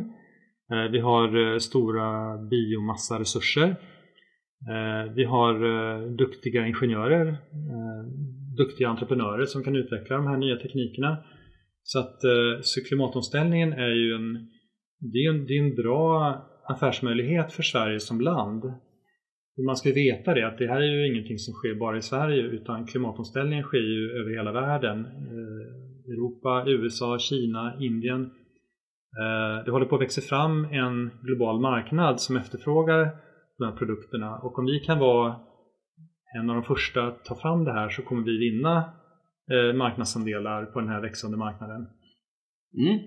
Eh, vi har eh, stora biomassaresurser. Vi har duktiga ingenjörer duktiga entreprenörer som kan utveckla de här nya teknikerna. Så att eh, så klimatomställningen är ju en, det är en, det är en bra affärsmöjlighet för Sverige som land. Man ska veta det att det här är ju ingenting som sker bara i Sverige utan klimatomställningen sker ju över hela världen. Eh, Europa, USA, Kina, Indien. Eh, det håller på att växa fram en global marknad som efterfrågar de här produkterna och om vi kan vara en av de första att ta fram det här så kommer vi vinna eh, marknadsandelar på den här växande marknaden. Mm.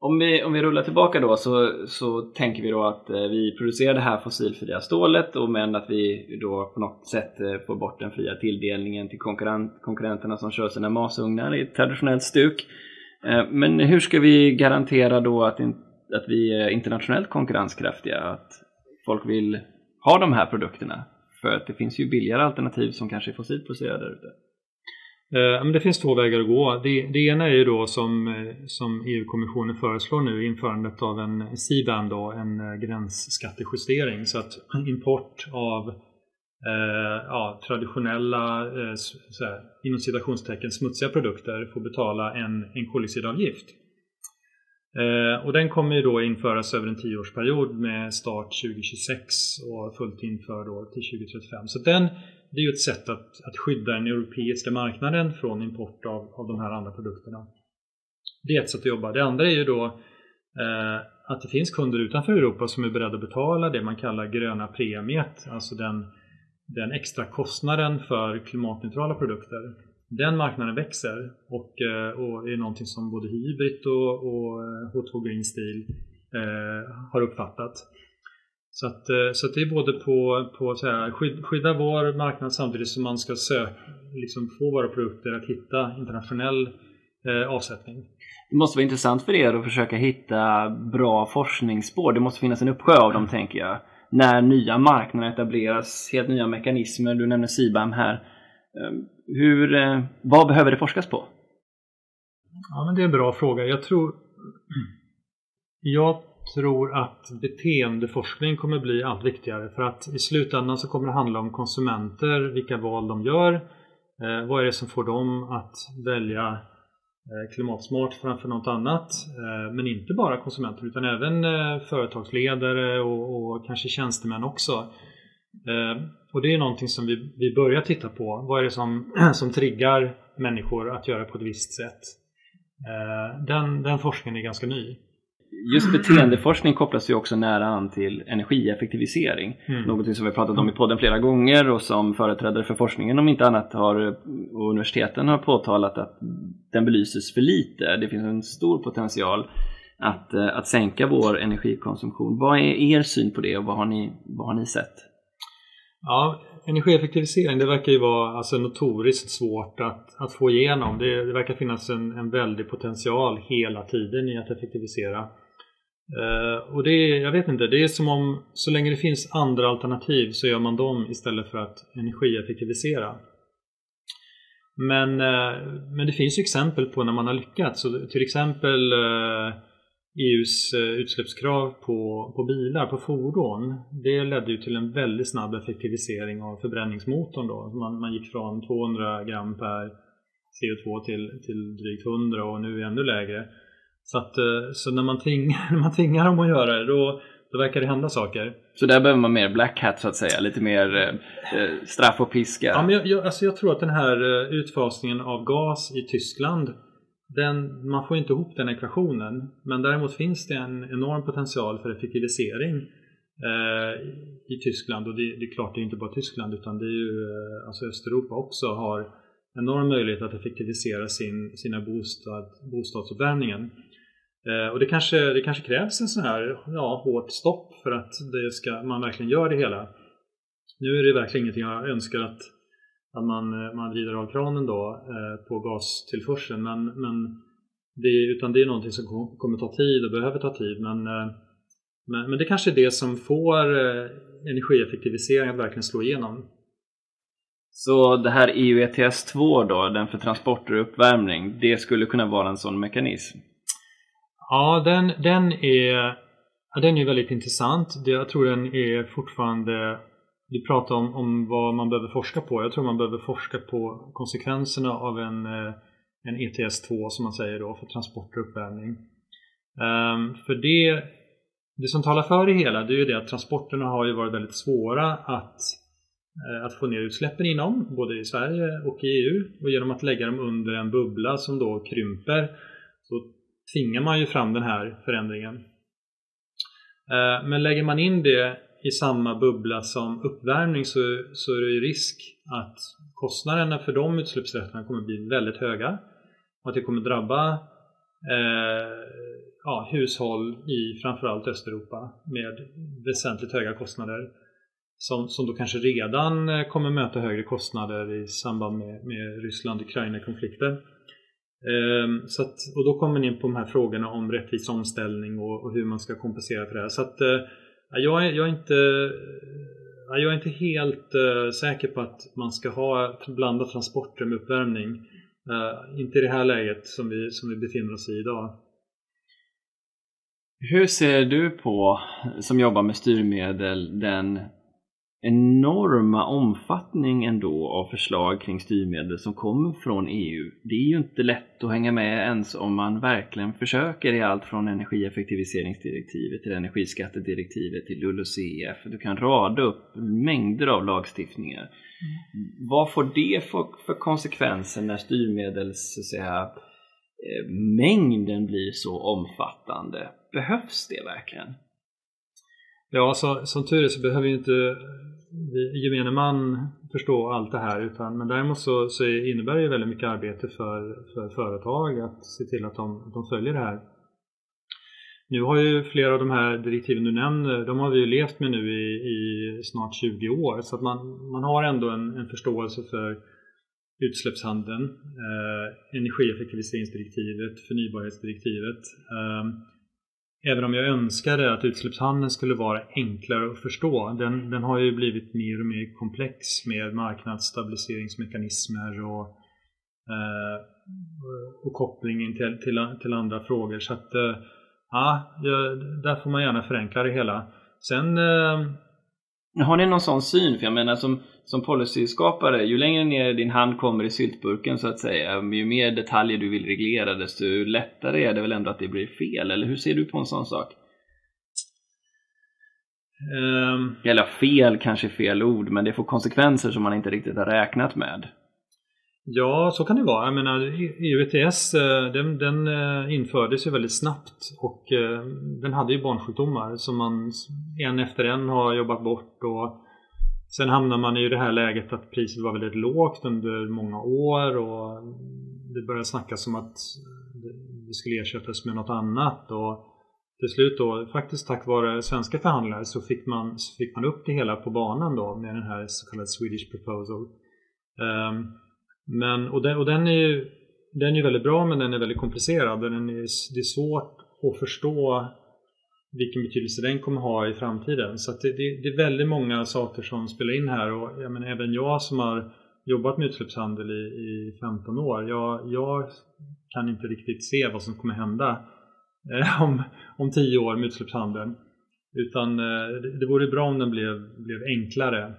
Om, vi, om vi rullar tillbaka då så, så tänker vi då att eh, vi producerar det här fossilfria stålet och men att vi då på något sätt eh, får bort den fria tilldelningen till konkurrent, konkurrenterna som kör sina masugnar i traditionellt stuk. Eh, men hur ska vi garantera då att, in, att vi är internationellt konkurrenskraftiga? Att folk vill ha de här produkterna? För att det finns ju billigare alternativ som kanske är fossilproducerade där ute. Eh, det finns två vägar att gå. Det, det ena är ju då som, eh, som EU-kommissionen föreslår nu införandet av en CBAM, då, en eh, gränsskattejustering så att import av eh, ja, traditionella, eh, såhär, inom citationstecken, smutsiga produkter får betala en, en koldioxidavgift. Eh, och den kommer ju då införas över en tioårsperiod med start 2026 och fullt inför då till 2035. Så den, det är ju ett sätt att, att skydda den europeiska marknaden från import av, av de här andra produkterna. Det är ett sätt att jobba. Det andra är ju då eh, att det finns kunder utanför Europa som är beredda att betala det man kallar gröna premiet, alltså den, den extra kostnaden för klimatneutrala produkter den marknaden växer och, eh, och är någonting som både Hybrid och, och eh, H2 Green Steel eh, har uppfattat. Så, att, eh, så att det är både på, på så här, skydda vår marknad samtidigt som man ska söka, liksom få våra produkter att hitta internationell eh, avsättning. Det måste vara intressant för er att försöka hitta bra forskningsspår. Det måste finnas en uppsjö av dem tänker jag. När nya marknader etableras, helt nya mekanismer. Du nämner CBAM här. Ehm, hur, eh, vad behöver det forskas på? Ja, men det är en bra fråga. Jag tror, jag tror att beteendeforskning kommer bli allt viktigare för att i slutändan så kommer det handla om konsumenter, vilka val de gör. Eh, vad är det som får dem att välja eh, klimatsmart framför något annat? Eh, men inte bara konsumenter utan även eh, företagsledare och, och, kanske tjänstemän också. Eh, och det är någonting som vi, vi börjar titta på. Vad är det som, som triggar människor att göra på ett visst sätt? Eh, den, den forskningen är ganska ny. Just beteendeforskning kopplas ju också nära an till energieffektivisering. Mm. Något som vi pratat om i podden flera gånger och som företrädare för forskningen om inte annat har och universiteten har påtalat att den belyses för lite. Det finns en stor potential att, eh, att sänka vår energikonsumtion. Vad är er syn på det och vad har ni, vad har ni sett? Ja, energieffektivisering det verkar ju vara alltså, notoriskt svårt att, att få igenom. Det, det verkar finnas en, en väldig potential hela tiden i att effektivisera. Uh, och det är, jag vet inte, det är som om så länge det finns andra alternativ så gör man dem istället för att energieffektivisera. Men, uh, men det finns exempel på när man har lyckats. Så till exempel uh, EUs utsläppskrav på, på bilar, på fordon. Det ledde ju till en väldigt snabb effektivisering av förbränningsmotorn. Då. Man, man gick från 200 gram per CO2 till, till drygt 100 och nu är ännu lägre. Så, att, eh, så när, man tvingar, när man tvingar dem att göra det då, då verkar det hända saker. Så där behöver man mer black hat så att säga, lite mer eh, eh straff och piska? Ja, men jag, jag, alltså jag tror att den här eh, utfasningen av gas i Tyskland den, man får inte ihop den ekvationen. Men däremot finns det en enorm potential för effektivisering eh, i Tyskland. Och det, det, är klart, det är inte bara Tyskland utan det är ju eh, alltså Östeuropa också har enorm möjlighet att effektivisera sin, sina bostad, bostadsuppvärmningen. Eh, och det kanske, det kanske krävs en sån här ja, hårt stopp för att det ska, man verkligen gör det hela. Nu är det verkligen ingenting jag önskar att, att man, man vrider av kranen då eh, på gastillförseln men, men det, utan det är någonting som kommer ta tid och behöver ta tid men, eh, men, men det kanske är det som får eh, energieffektivisering att verkligen slå igenom. Så det här EU ETS 2 då, den för transporter och uppvärmning, det skulle kunna vara en sån mekanism? Ja, den, den, är, ja, den är väldigt intressant. Jag tror den är fortfarande du pratar om, om vad man behöver forska på. Jag tror man behöver forska på konsekvenserna av en, eh, en ETS2 som man säger då för transport och uppvärmning. Um, för det, det som talar för det hela det är ju det att transporterna har ju varit väldigt svåra att, eh, att få ner utsläppen inom, både i Sverige och i EU. Och genom att lägga dem under en bubbla som då krymper så tvingar man ju fram den här förändringen. Uh, men lägger man in det i samma bubbla som uppvärmning så, så är det ju risk att kostnaderna för de utsläppsrätterna kommer bli väldigt höga och att det kommer drabba eh, ja, hushåll i framförallt Östeuropa med väsentligt höga kostnader som, som då kanske redan eh, kommer möta högre kostnader i samband med, med Ryssland-Ukraina-konflikten. Eh, så att, och då kommer man in på de här frågorna om rättvis omställning och, och hur man ska kompensera för det här. Så att, eh, jag är, jag är inte jag är inte helt uh, säker på att man ska ha blanda transporter med uppvärmning. Uh, inte i det här läget som vi, som vi befinner oss i idag. Hur ser du på, som jobbar med styrmedel, den enorma omfattning ändå av förslag kring styrmedel som kommer från EU. Det är ju inte lätt att hänga med ens om man verkligen försöker i allt från energieffektiviseringsdirektivet till energiskattedirektivet till LULUCF. Du kan rada upp mängder av lagstiftningar. Mm. Vad får det för, för konsekvenser när styrmedels så att säga, eh, mängden blir så omfattande? Behövs det verkligen? Ja, så, som tur är så behöver ju inte gemene man förstå allt det här utan, men däremot så, så innebär det väldigt mycket arbete för, för företag att se till att de, de följer det här. Nu har ju flera av de här direktiven du nämner, de har vi ju levt med nu i, i snart 20 år så att man, man har ändå en, en förståelse för utsläppshandeln, eh, energieffektiviseringsdirektivet, förnybarhetsdirektivet. Eh, Även om jag önskade att utsläppshandeln skulle vara enklare att förstå. Den, den har ju blivit mer och mer komplex med marknadsstabiliseringsmekanismer och, eh, och kopplingen till, till, till, andra frågor. Så att, eh, ja, där får man gärna förenkla det hela. Sen eh, har ni någon sån syn? För jag menar som, som policyskapare, ju längre ner din hand kommer i syltburken så att säga, ju mer detaljer du vill reglera desto lättare är det väl ändå att det blir fel? Eller hur ser du på en sån sak? Um, Eller fel kanske är fel ord, men det får konsekvenser som man inte riktigt har räknat med. Ja, så kan det vara. Jag menar, EU ETS eh, den, den eh, infördes ju väldigt snabbt och eh, den hade ju barnsjukdomar som man en efter en har jobbat bort och sen hamnar man i det här läget att priset var väldigt lågt under många år och det började snackas om att det skulle ersättas med något annat och till slut då, faktiskt tack vare svenska förhandlare så fick man, så fick man upp det hela på banan då med den här så kallade Swedish Proposal. Um, men, och den, och den är ju den är väldigt bra men den är väldigt komplicerad. Den är, det är svårt att förstå vilken betydelse den kommer ha i framtiden. Så det, det, det, är väldigt många saker som spelar in här och jag menar, även jag som har jobbat med utsläppshandel i, i 15 år, jag, jag kan inte riktigt se vad som kommer hända eh, om, om 10 år med utsläppshandeln. Utan eh, det, det vore bra om den blev, blev enklare.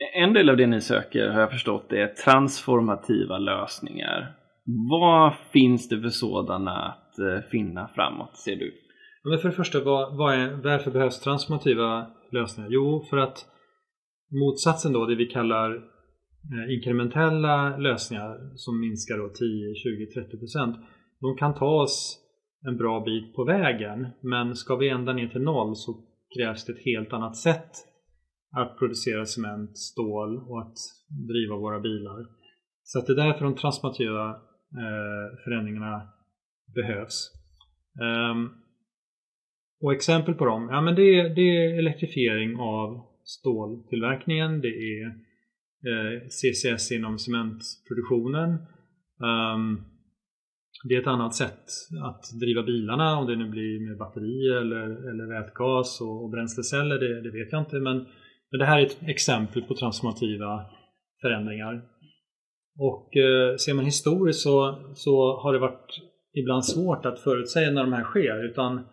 En del av det ni söker har jag förstått är transformativa lösningar. Vad finns det för sådana att eh, finna framåt, ser du? Men för det första, vad, vad är, varför behövs transformativa lösningar? Jo, för att motsatsen då, det vi kallar eh, inkrementella lösningar som minskar då 10, 20, 30 procent. De kan ta oss en bra bit på vägen men ska vi ända ner till noll så krävs det ett helt annat sätt att producera cement, stål och att driva våra bilar. Så att det är därför de transformativa eh, förändringarna behövs. Um, och exempel på dem, ja men det är, det är elektrifiering av ståltillverkningen, det är eh, CCS inom cementproduktionen. Um, det är ett annat sätt att driva bilarna, om det nu blir med batteri eller, eller vätgas och, och bränsleceller, det, det, vet jag inte. Men, men det här är ett exempel på transformativa förändringar. Och eh, ser man historiskt så, så har det varit ibland svårt att förutsäga när de här sker. Utan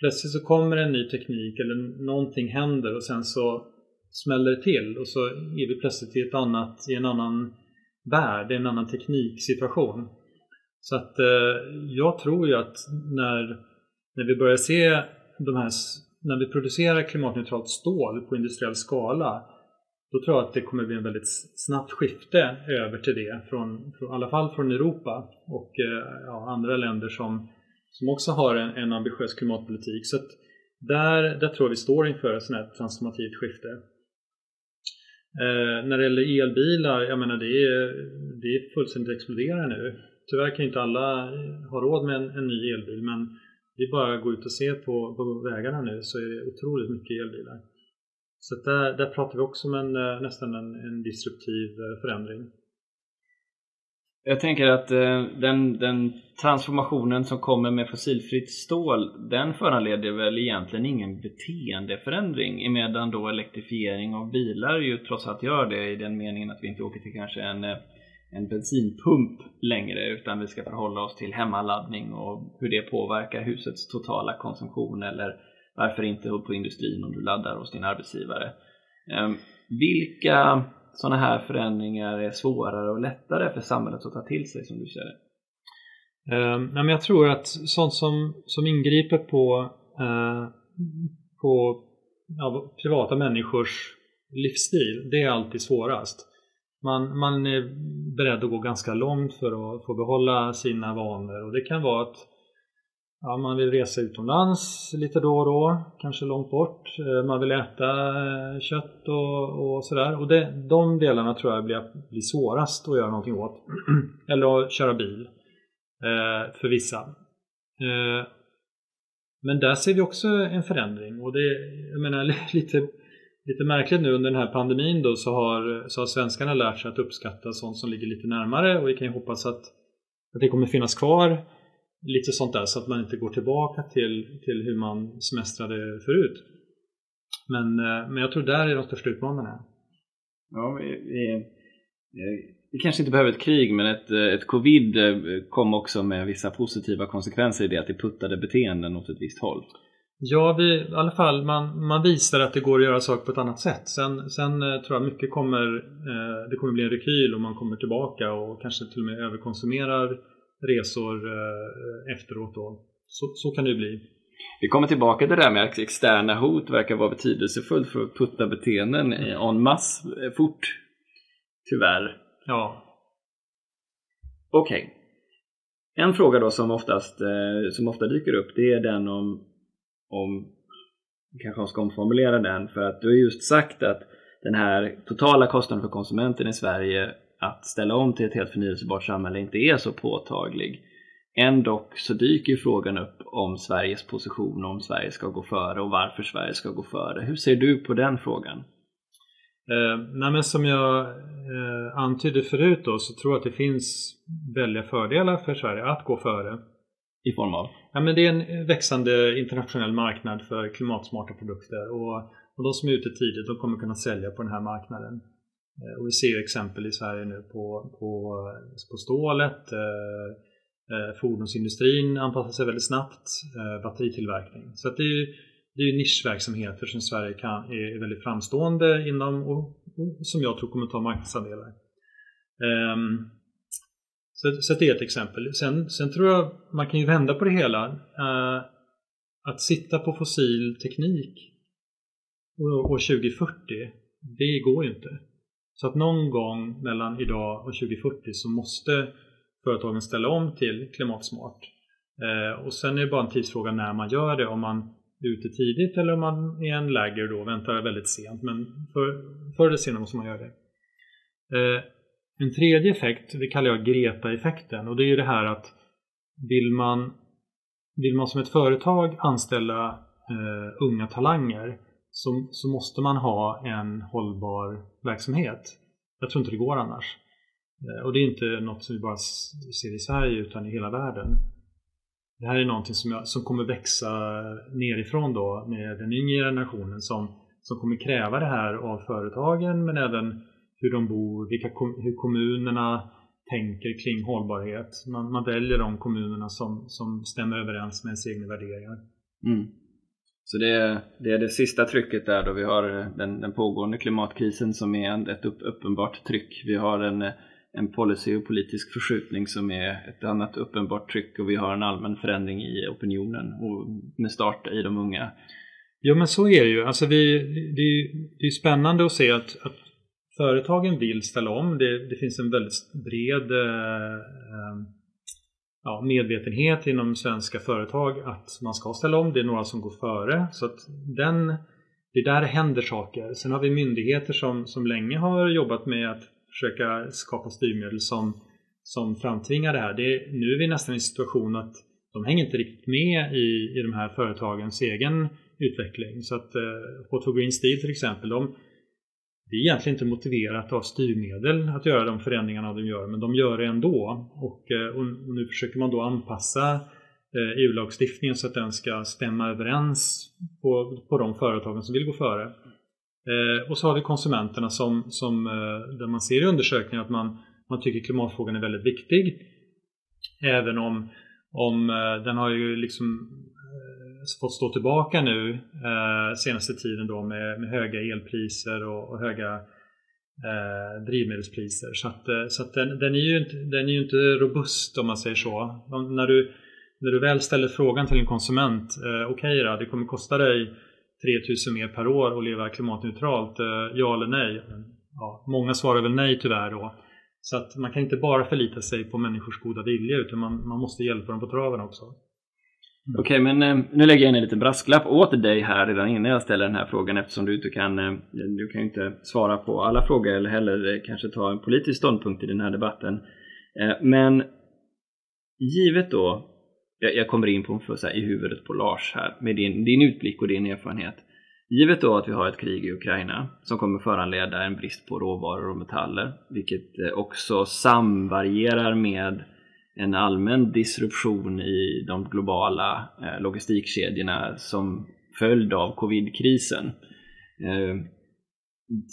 plötsligt så kommer en ny teknik eller någonting händer och sen så smäller det till och så är vi plötsligt i, ett annat, i en annan värld, i en annan tekniksituation. Så att eh, jag tror ju att när, när vi börjar se de här, när vi producerar klimatneutralt stål på industriell skala då tror jag att det kommer bli en väldigt snabbt skifte över till det, från, från, i alla fall från Europa och eh, ja, andra länder som som också har en, en ambitiös klimatpolitik. Så där, där tror jag vi står inför ett sånt här transformativt skifte. Eh, när det gäller elbilar, jag menar det är, det är fullständigt exploderar nu. Tyvärr kan inte alla ha råd med en, en ny elbil men det är bara att gå ut och se på, på vägarna nu så är det otroligt mycket elbilar. Så där, där pratar vi också om en, eh, nästan en, en disruptiv eh, förändring. Jag tänker att eh, den, den, transformationen som kommer med fossilfritt stål den föranleder väl egentligen ingen beteendeförändring emedan då elektrifiering av bilar ju trots allt gör det i den meningen att vi inte åker till kanske en, en bensinpump längre utan vi ska förhålla oss till hemmaladdning och hur det påverkar husets totala konsumtion eller varför inte på industrin om du laddar hos din arbetsgivare. Ehm, vilka sådana här förändringar är svårare och lättare för samhället att ta till sig som du ser det? Ehm, jag tror att sånt som, som ingriper på, eh, på ja, privata människors livsstil, det är alltid svårast. Man, man är beredd att gå ganska långt för att få behålla sina vanor och det kan vara att Ja, man vill resa utomlands lite då och då, kanske långt bort. Eh, man vill äta eh, kött och, och sådär. Och det, de delarna tror jag blir, blir svårast att göra någonting åt. Eller att köra bil eh, för vissa. Eh, men där ser vi också en förändring och det jag menar lite, lite märkligt nu under den här pandemin då så har, så har svenskarna lärt sig att uppskatta sånt som ligger lite närmare och vi kan ju hoppas att, att det kommer finnas kvar lite sånt där så att man inte går tillbaka till, till hur man semestrade förut. Men, eh, men jag tror där är de största utmaningarna. Ja, vi, vi, eh, vi, kanske inte behöver ett krig men ett, eh, ett covid kom också med vissa positiva konsekvenser i det att det puttade beteenden åt ett visst håll. Ja, vi, i alla fall man, man visar att det går att göra saker på ett annat sätt. Sen, sen eh, tror jag mycket kommer, eh, det kommer bli en rekyl och man kommer tillbaka och kanske till och med överkonsumerar resor eh, efteråt då. Så, så kan det ju bli. Vi kommer tillbaka till det där med att externa hot verkar vara betydelsefullt för att putta beteenden en masse eh, fort. Tyvärr. Ja. Okej. Okay. En fråga då som, oftast, eh, som ofta dyker upp det är den om, om kanske man ska omformulera den för att du har just sagt att den här totala kostnaden för konsumenten i Sverige att ställa om till ett helt förnyelsebart samhälle inte är så påtaglig. Ändå så dyker ju frågan upp om Sveriges position, om Sverige ska gå före och varför Sverige ska gå före. Hur ser du på den frågan? Eh, nej men som jag eh, antydde förut då så tror jag att det finns väldiga fördelar för Sverige att gå före. I form av? Ja, men det är en växande internationell marknad för klimatsmarta produkter och, och de som är ute tidigt de kommer kunna sälja på den här marknaden. Eh, och vi ser exempel i Sverige nu på, på, på stålet, eh, eh, fordonsindustrin anpassar sig väldigt snabbt, eh, batteritillverkning. Så att det är, det är nischverksamheter som Sverige kan, är väldigt framstående inom och, och som jag tror kommer ta marknadsandelar. Um, så, så det är ett exempel. Sen, sen tror jag man kan ju vända på det hela. Uh, att sitta på fossil teknik år 2040, det går ju inte. Så att någon gång mellan idag och 2040 så måste företagen ställa om till klimatsmart. Eh, och sen är det bara en tidsfråga när man gör det. Om man är ute tidigt eller om man är en lägger då väntar väldigt sent. Men för, förr eller senare måste man göra det. Eh, en tredje effekt, det kallar jag Greta-effekten och det är ju det här att vill man, vill man som ett företag anställa eh, unga talanger så, så måste man ha en hållbar verksamhet. Jag tror inte det går annars. Eh, och det är inte något som vi bara ser i Sverige utan i hela världen. Det här är någonting som, jag, som kommer växa nerifrån då med den yngre generationen som, som kommer kräva det här av företagen men även hur de bor, vilka, hur kommunerna tänker kring hållbarhet. Man, man väljer de kommunerna som, som stämmer överens med ens egna värderingar. Mm. Så det är, det är det sista trycket där då vi har den, den pågående klimatkrisen som är ett upp, uppenbart tryck. Vi har en, en policy och politisk förskjutning som är ett annat uppenbart tryck och vi har en allmän förändring i opinionen och med start i de unga. Jo men så är det ju. Alltså vi, det, det är spännande att se att, att företagen vill ställa om. Det, det finns en väldigt bred eh, eh, ja, medvetenhet inom svenska företag att man ska ställa om. Det är några som går före. Så att den, det är där det händer saker. Sen har vi myndigheter som, som länge har jobbat med att försöka skapa styrmedel som, som framtvingar det här. Det, nu är vi nästan i en situation att de hänger inte riktigt med i, i de här företagens egen utveckling. Så att eh, H2 Green Steel till exempel, de, det är egentligen inte motiverat av styrmedel att göra de förändringarna de gör, men de gör det ändå. Och, eh, och nu försöker man då anpassa eh, EU-lagstiftningen så att den ska stämma överens på, på de företagen som vill gå före. Eh, och så har vi konsumenterna som, som där man ser i undersökningar att man, man tycker klimatfrågan är väldigt viktig. Även om, om den har ju liksom fått stå tillbaka nu eh, senaste tiden då med, med höga elpriser och, och höga eh, drivmedelspriser. Så, att, eh, så att den, den, är ju inte, den är ju inte robust om man säger så. När du, när du väl ställer frågan till en konsument, eh, okej okay det kommer kosta dig 3000 mer per år att leva klimatneutralt, eh, ja eller nej? Ja, många svarar väl nej tyvärr då. Så att man kan inte bara förlita sig på människors goda vilja utan man, man måste hjälpa dem på traven också. Mm. Okej, okay, men eh, nu lägger jag in en liten brasklapp åt dig här redan innan jag ställer den här frågan eftersom du inte kan, eh, du kan inte svara på alla frågor eller heller eh, kanske ta en politisk ståndpunkt i den här debatten. Eh, men givet då, jag kommer in på för, så här, i huvudet på Lars här med din, din utblick och din erfarenhet. Givet då att vi har ett krig i Ukraina som kommer föranleda en brist på råvaror och metaller, vilket eh, också samvarierar med en allmän disruption i de globala eh, logistikkedjorna som följd av covidkrisen. Eh,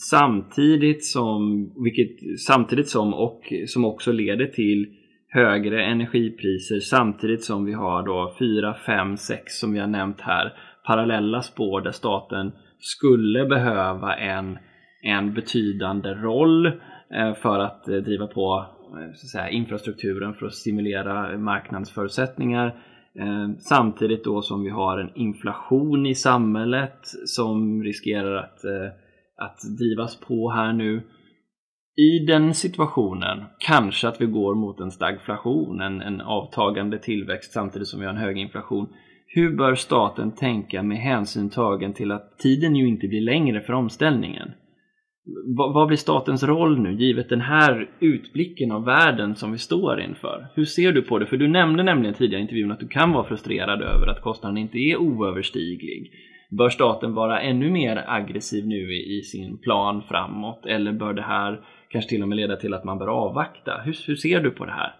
samtidigt som, vilket, samtidigt som och som också leder till högre energipriser samtidigt som vi har då 4, 5, 6 som vi har nämnt här parallella spår där staten skulle behöva en, en betydande roll eh, för att driva på Eh, så säga, infrastrukturen för att stimulera marknadsförutsättningar eh, samtidigt då som vi har en inflation i samhället som riskerar att, eh, att drivas på här nu. I den situationen, kanske att vi går mot en stagflation, en, en avtagande tillväxt samtidigt som vi har en hög inflation. Hur bör staten tänka med hänsyn tagen till att tiden ju inte blir längre för omställningen? Vad, vad blir statens roll nu givet den här utblicken av världen som vi står inför? Hur ser du på det? För du nämnde nämligen tidigare i intervjun att du kan vara frustrerad över att kostnaden inte är oöverstiglig. Bör staten vara ännu mer aggressiv nu i, i sin plan framåt eller bör det här kanske till och med leda till att man bör avvakta? Hur, hur ser du på det här?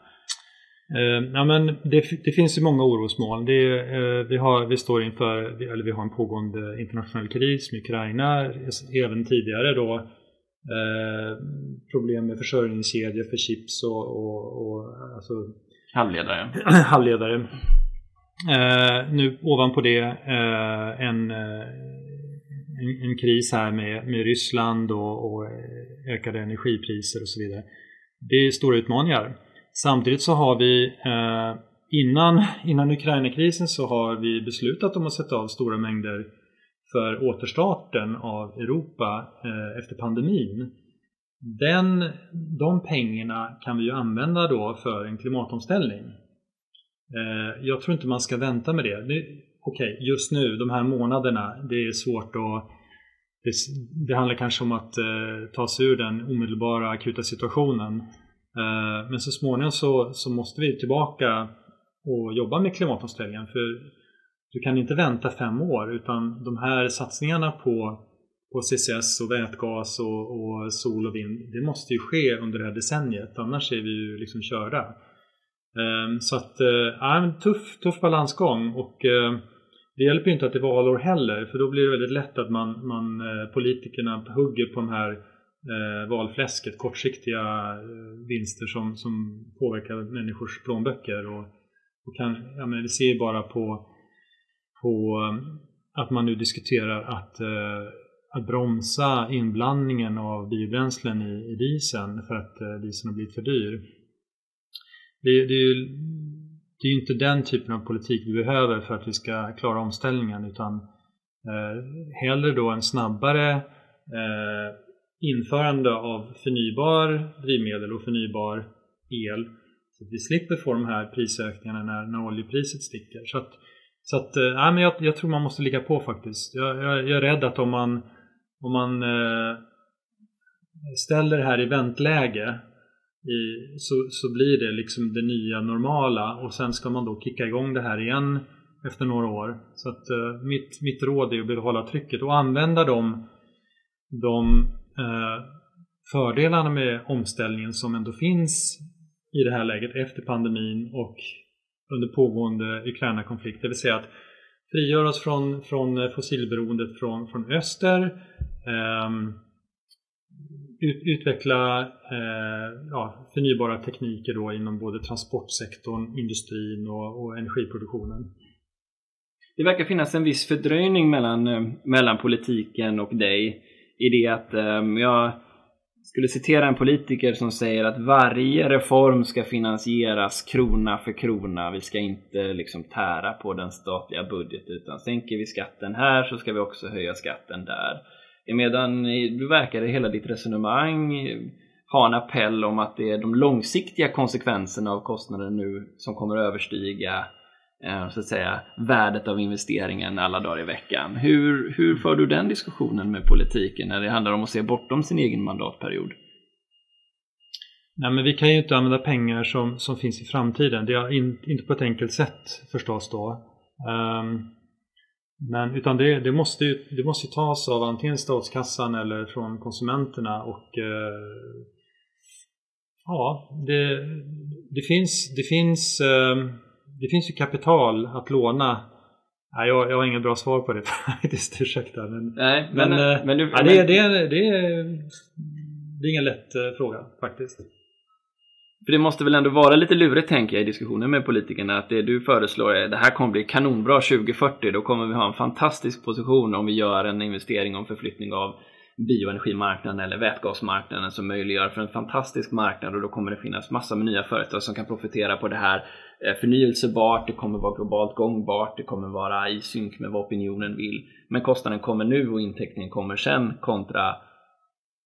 Uh, ja, men det, det, finns ju många orosmoln. Uh, vi, har, vi står inför, eller vi har en pågående internationell kris med Ukraina, även tidigare då uh, problem med försörjningskedjor för chips och, och, och alltså, halvledare. halvledare. nu ovanpå det en, en, en, kris här med, med Ryssland och, och ökade energipriser och så vidare. Det är stora utmaningar. Samtidigt så har vi eh, innan, innan Ukraina-krisen så har vi beslutat om att sätta av stora mängder för återstarten av Europa eh, efter pandemin. Den, de pengarna kan vi ju använda då för en klimatomställning. Eh, jag tror inte man ska vänta med det. det Okej, okay, just nu, de här månaderna, det är svårt att det, det handlar kanske om att eh, ta sig ur den omedelbara akuta situationen. Eh, men så småningom så, så måste vi tillbaka och jobba med klimatomställningen. För du kan inte vänta fem år utan de här satsningarna på, på CCS och vätgas och, och sol och vind det måste ju ske under det här decenniet annars är vi ju liksom körda. Eh, så att, eh, ja, en tuff, tuff balansgång och det hjälper ju inte att det är valår heller för då blir det väldigt lätt att man, man politikerna hugger på de här eh, valfläsket, kortsiktiga eh, vinster som, som påverkar människors plånböcker. Och, och kan, ja, men vi ser ju bara på, på eh, att man nu diskuterar att, eh, att bromsa inblandningen av biobränslen i, i dieseln för att eh, dieseln har blivit för dyr. Det, det, är ju, det är inte den typen av politik vi behöver för att vi ska klara omställningen utan eh, hellre då en snabbare eh, införande av förnybar drivmedel och förnybar el så att vi slipper få de här prisökningarna när, när oljepriset sticker. Så att, så att äh, men jag, jag tror man måste ligga på faktiskt. Jag, jag, jag är rädd att om man, om man äh, ställer det här i väntläge i, så, så blir det liksom det nya normala och sen ska man då kicka igång det här igen efter några år. Så att äh, mitt, mitt råd är att behålla trycket och använda de, de Eh, fördelarna med omställningen som ändå finns i det här läget efter pandemin och under pågående Ukraina-konflikt. Det vill säga att frigöra oss från, från fossilberoendet från, från öster. Eh, ut, utveckla eh, ja, förnybara tekniker då inom både transportsektorn, industrin och, och energiproduktionen. Det verkar finnas en viss fördröjning mellan, eh, mellan politiken och dig i det att um, jag skulle citera en politiker som säger att varje reform ska finansieras krona för krona. Vi ska inte liksom tära på den statliga budgeten utan sänker vi skatten här så ska vi också höja skatten där. Medan du verkar i hela ditt resonemang eh, ha en appell om att det är de långsiktiga konsekvenserna av kostnaden nu som kommer överstiga Eh, så att säga, värdet av investeringen alla dagar i veckan. Hur, hur för du den diskussionen med politiken när det handlar om att se bortom sin egen mandatperiod? Nej, men vi kan ju inte använda pengar som, som finns i framtiden. Det är in, inte på ett enkelt sätt förstås då. Um, men utan det, det, måste ju, det måste ju tas av antingen statskassan eller från konsumenterna och uh, ja, det, det finns, det finns uh, det finns ju kapital att låna. Nej, jag, jag har inget bra svar på det faktiskt, ursäkta. Men, Nej, men, men, äh, men, du, ja, det, det, det, det, är, det är ingen lätt äh, fråga faktiskt. För det måste väl ändå vara lite lurigt tänker jag i diskussionen med politikerna att det du föreslår är det här kommer bli kanonbra 2040. Då kommer vi ha en fantastisk position om vi gör en investering och förflyttning av bioenergimarknaden eller vätgasmarknaden som möjliggör för en fantastisk marknad och då kommer det finnas massor med nya företag som kan profitera på det här eh, förnyelsebart, det kommer vara globalt gångbart, det kommer vara i synk med vad opinionen vill. Men kostnaden kommer nu och intäkten kommer sen kontra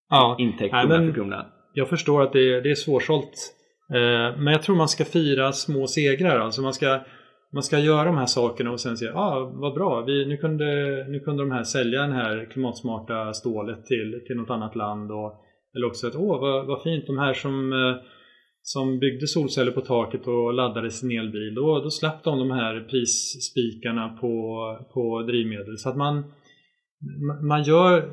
ja, intäkt krona för krona. Jag förstår att det är, det är svårsålt. Eh, men jag tror man ska fira små segrar. Alltså man ska man ska göra de här sakerna och sen säga ah, vad bra, vi, nu, kunde, nu kunde de här sälja den här klimatsmarta stålet till, till något annat land. Och, eller också att åh vad, vad fint, de här som, eh, som byggde solceller på taket och laddade sin elbil, då, då slapp de de här prisspikarna på, på drivmedel. Så att man, man, gör,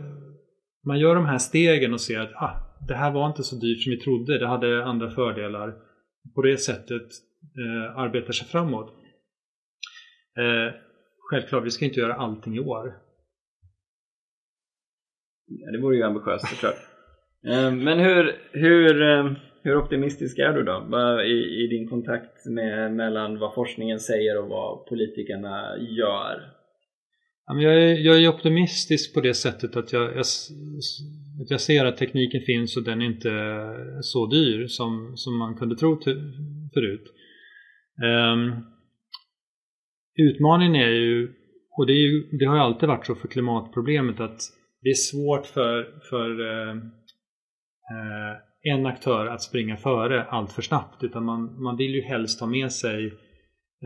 man gör de här stegen och ser att ah, det här var inte så dyrt som vi trodde, det hade andra fördelar. På det sättet eh, arbetar sig framåt. Eh, självklart, vi ska inte göra allting i år. Ja, det vore ju ambitiöst såklart. eh, men hur, hur, eh, hur optimistisk är du då i, i din kontakt med, mellan vad forskningen säger och vad politikerna gör? Jag är, jag är optimistisk på det sättet att jag, jag, att jag ser att tekniken finns och den är inte så dyr som, som man kunde tro till, förut. Um, utmaningen är ju, och det, är ju, det har ju alltid varit så för klimatproblemet, att det är svårt för, för uh, uh, en aktör att springa före allt för snabbt. Utan man, man vill ju helst ha med sig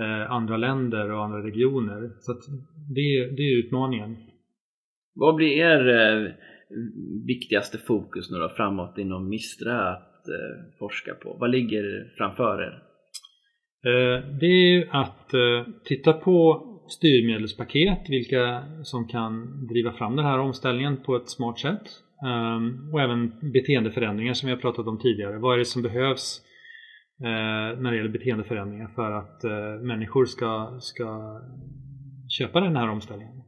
uh, andra länder och andra regioner. Så det, det är utmaningen. Vad blir er viktigaste fokus nu då framåt inom Mistra att forska på? Vad ligger framför er? Eh, det är ju att eh, titta på styrmedelspaket, vilka som kan driva fram den här omställningen på ett smart sätt. Ehm, och även beteendeförändringar som vi har pratat om tidigare. Vad är det som behövs eh, när det gäller beteendeförändringar för att människor ska, ska köpa den här omställningen?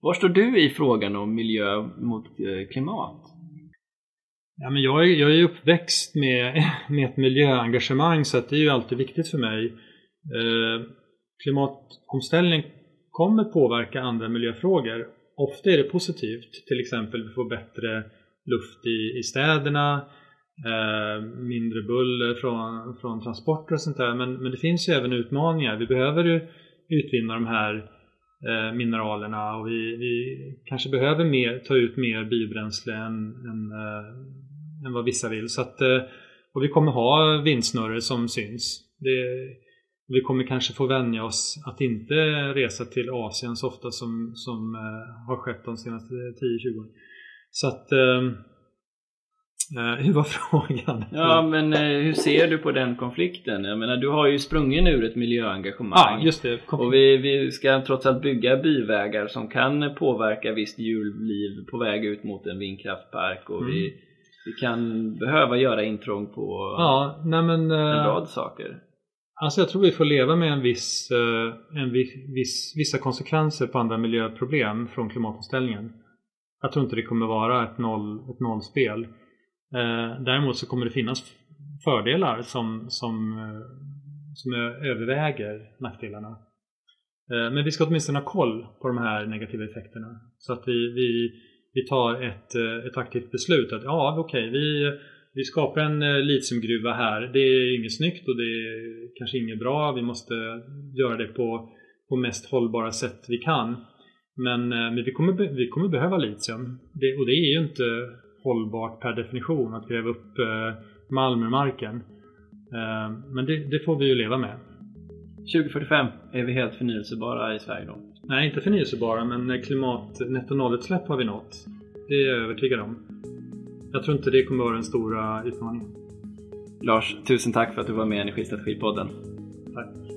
Var står du i frågan om miljö mot klimat? Ja, men jag, är, jag är uppväxt med, med ett miljöengagemang så det är ju alltid viktigt för mig. Eh, klimatomställning kommer påverka andra miljöfrågor. Ofta är det positivt, till exempel vi får bättre luft i, i städerna, eh, mindre buller från, från transporter och sånt där. Men, men det finns ju även utmaningar. Vi behöver ju utvinna de här eh, mineralerna och vi, vi kanske behöver mer, ta ut mer biobränsle än, än eh, än vad vissa vill. Så att, eh, och vi kommer ha vindsnurror som syns. Det, vi kommer kanske få vänja oss att inte resa till Asien så ofta som, som uh, har skett de senaste 10-20 åren. Så att hur var frågan? Ja, men hur ser du på den konflikten? Jag menar, du har ju sprungen ur ett miljöengagemang. Ja, just det. Och vi, vi ska trots allt bygga byvägar som kan påverka visst djurliv på väg ut mot en vindkraftpark. Och mm. vi, vi kan behöva göra intrång på ja, nej men, en eh, rad saker. Alltså jag tror vi får leva med en viss, eh, en viss, vissa konsekvenser på andra miljöproblem från klimatomställningen. Jag tror inte det kommer vara ett, noll, ett nollspel. Eh, däremot så kommer det finnas fördelar som, som, eh, som överväger nackdelarna. Men vi ska åtminstone ha koll på de här negativa effekterna. Så att vi, vi vi tar ett, ett aktivt beslut att ja, okej, okay, vi, vi skapar en eh, litiumgruva här. Det är inget snyggt och det är kanske inget bra. Vi måste göra det på, på mest hållbara sätt vi kan. Men, eh, men vi, kommer, vi kommer behöva litium. Det, och det är ju inte hållbart per definition att gräva upp malm ur marken. Men det, det får vi ju leva med. 2045 är vi helt förnyelsebara i Sverige då? Nej, inte förnyelsebara, men klimat netto nollutsläpp har vi nått. Det är jag övertygad om. Jag tror inte det kommer vara den stora utmaningen. Lars, tusen tack för att du var med i Energistrategipodden. Tack.